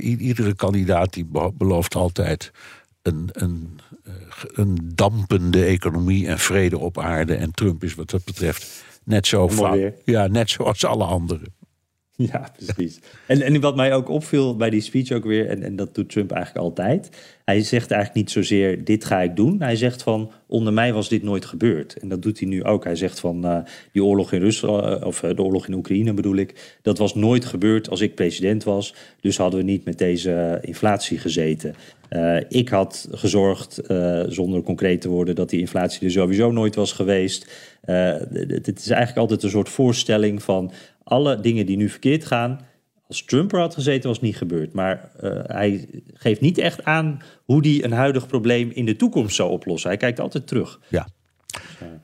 iedere kandidaat die be- belooft altijd een, een, eh, een dampende economie en vrede op aarde. En Trump is wat dat betreft net zo fout. Ja, net zoals alle anderen. Ja, precies. En, en wat mij ook opviel bij die speech ook weer, en, en dat doet Trump eigenlijk altijd. Hij zegt eigenlijk niet zozeer dit ga ik doen. Hij zegt van onder mij was dit nooit gebeurd. En dat doet hij nu ook. Hij zegt van uh, die oorlog in Rusland, uh, of uh, de oorlog in Oekraïne bedoel ik, dat was nooit gebeurd als ik president was. Dus hadden we niet met deze inflatie gezeten. ik had gezorgd, zonder concreet te worden, dat die inflatie er sowieso nooit was geweest. het is eigenlijk altijd een soort voorstelling van alle dingen die nu verkeerd gaan, als Trump er had gezeten, was niet gebeurd. Maar uh, hij geeft niet echt aan hoe hij een huidig probleem in de toekomst zou oplossen. Hij kijkt altijd terug. Ja. Dus, uh, ja.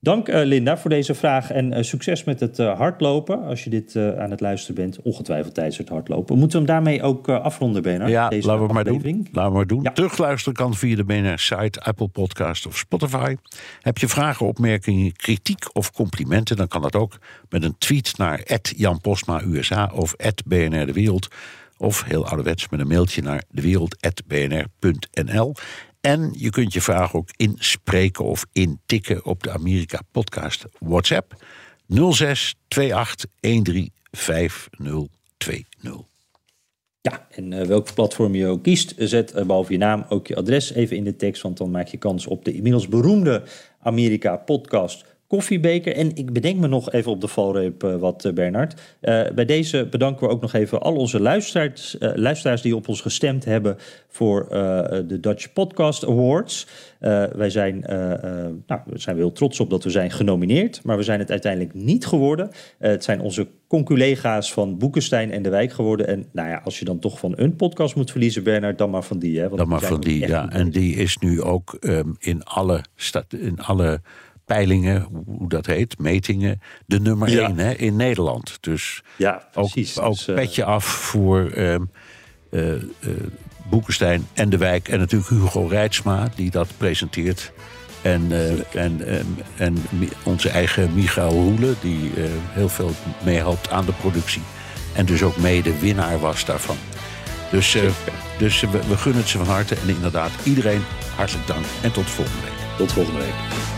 Dank uh, Linda voor deze vraag en succes met het hardlopen. Als je dit aan het luisteren bent, ongetwijfeld tijdens het hardlopen. Moeten we hem daarmee ook afronden, Bernard? Ja, deze laten we maar doen. Laten we maar doen. Ja. Terugluisteren kan via de BNR-site, Apple Podcast of Spotify. Heb je vragen, opmerkingen, kritiek of complimenten... dan kan dat ook met een tweet naar Jan Postma USA of BNR De Wereld... of heel ouderwets met een mailtje naar dewereld.bnr.nl. En je kunt je vraag ook inspreken of intikken op de Amerika Podcast WhatsApp 06 28 13 5020. Ja, en uh, welk platform je ook kiest, zet uh, behalve je naam ook je adres even in de tekst, want dan maak je kans op de inmiddels beroemde Amerika Podcast koffiebeker. En ik bedenk me nog even op de valreep uh, wat, uh, Bernard. Uh, bij deze bedanken we ook nog even al onze luisteraars, luisteraars die op ons gestemd hebben voor de Dutch Podcast Awards. wij zijn, nou, we zijn heel trots op dat we zijn genomineerd, maar we zijn het uiteindelijk niet geworden. het zijn onze conculega's van Boekenstein en de Wijk geworden. En nou ja, als je dan toch van een podcast moet verliezen, Bernard, dan maar van die. Hè, want dan maar van die, ja. En die is nu ook um, in alle, in alle peilingen, hoe dat heet, metingen, de nummer ja. één hè, in Nederland. Dus ja, precies. ook, ook dus, uh, petje af voor uh, uh, Boekenstein en de Wijk. En natuurlijk Hugo Reitsma, die dat presenteert. En, en, en onze eigen Michael Hoele, die heel veel meehelpt aan de productie. En dus ook mede winnaar was daarvan. Dus, dus we, we gunnen het ze van harte. En inderdaad, iedereen hartelijk dank. En tot volgende week. Tot volgende week.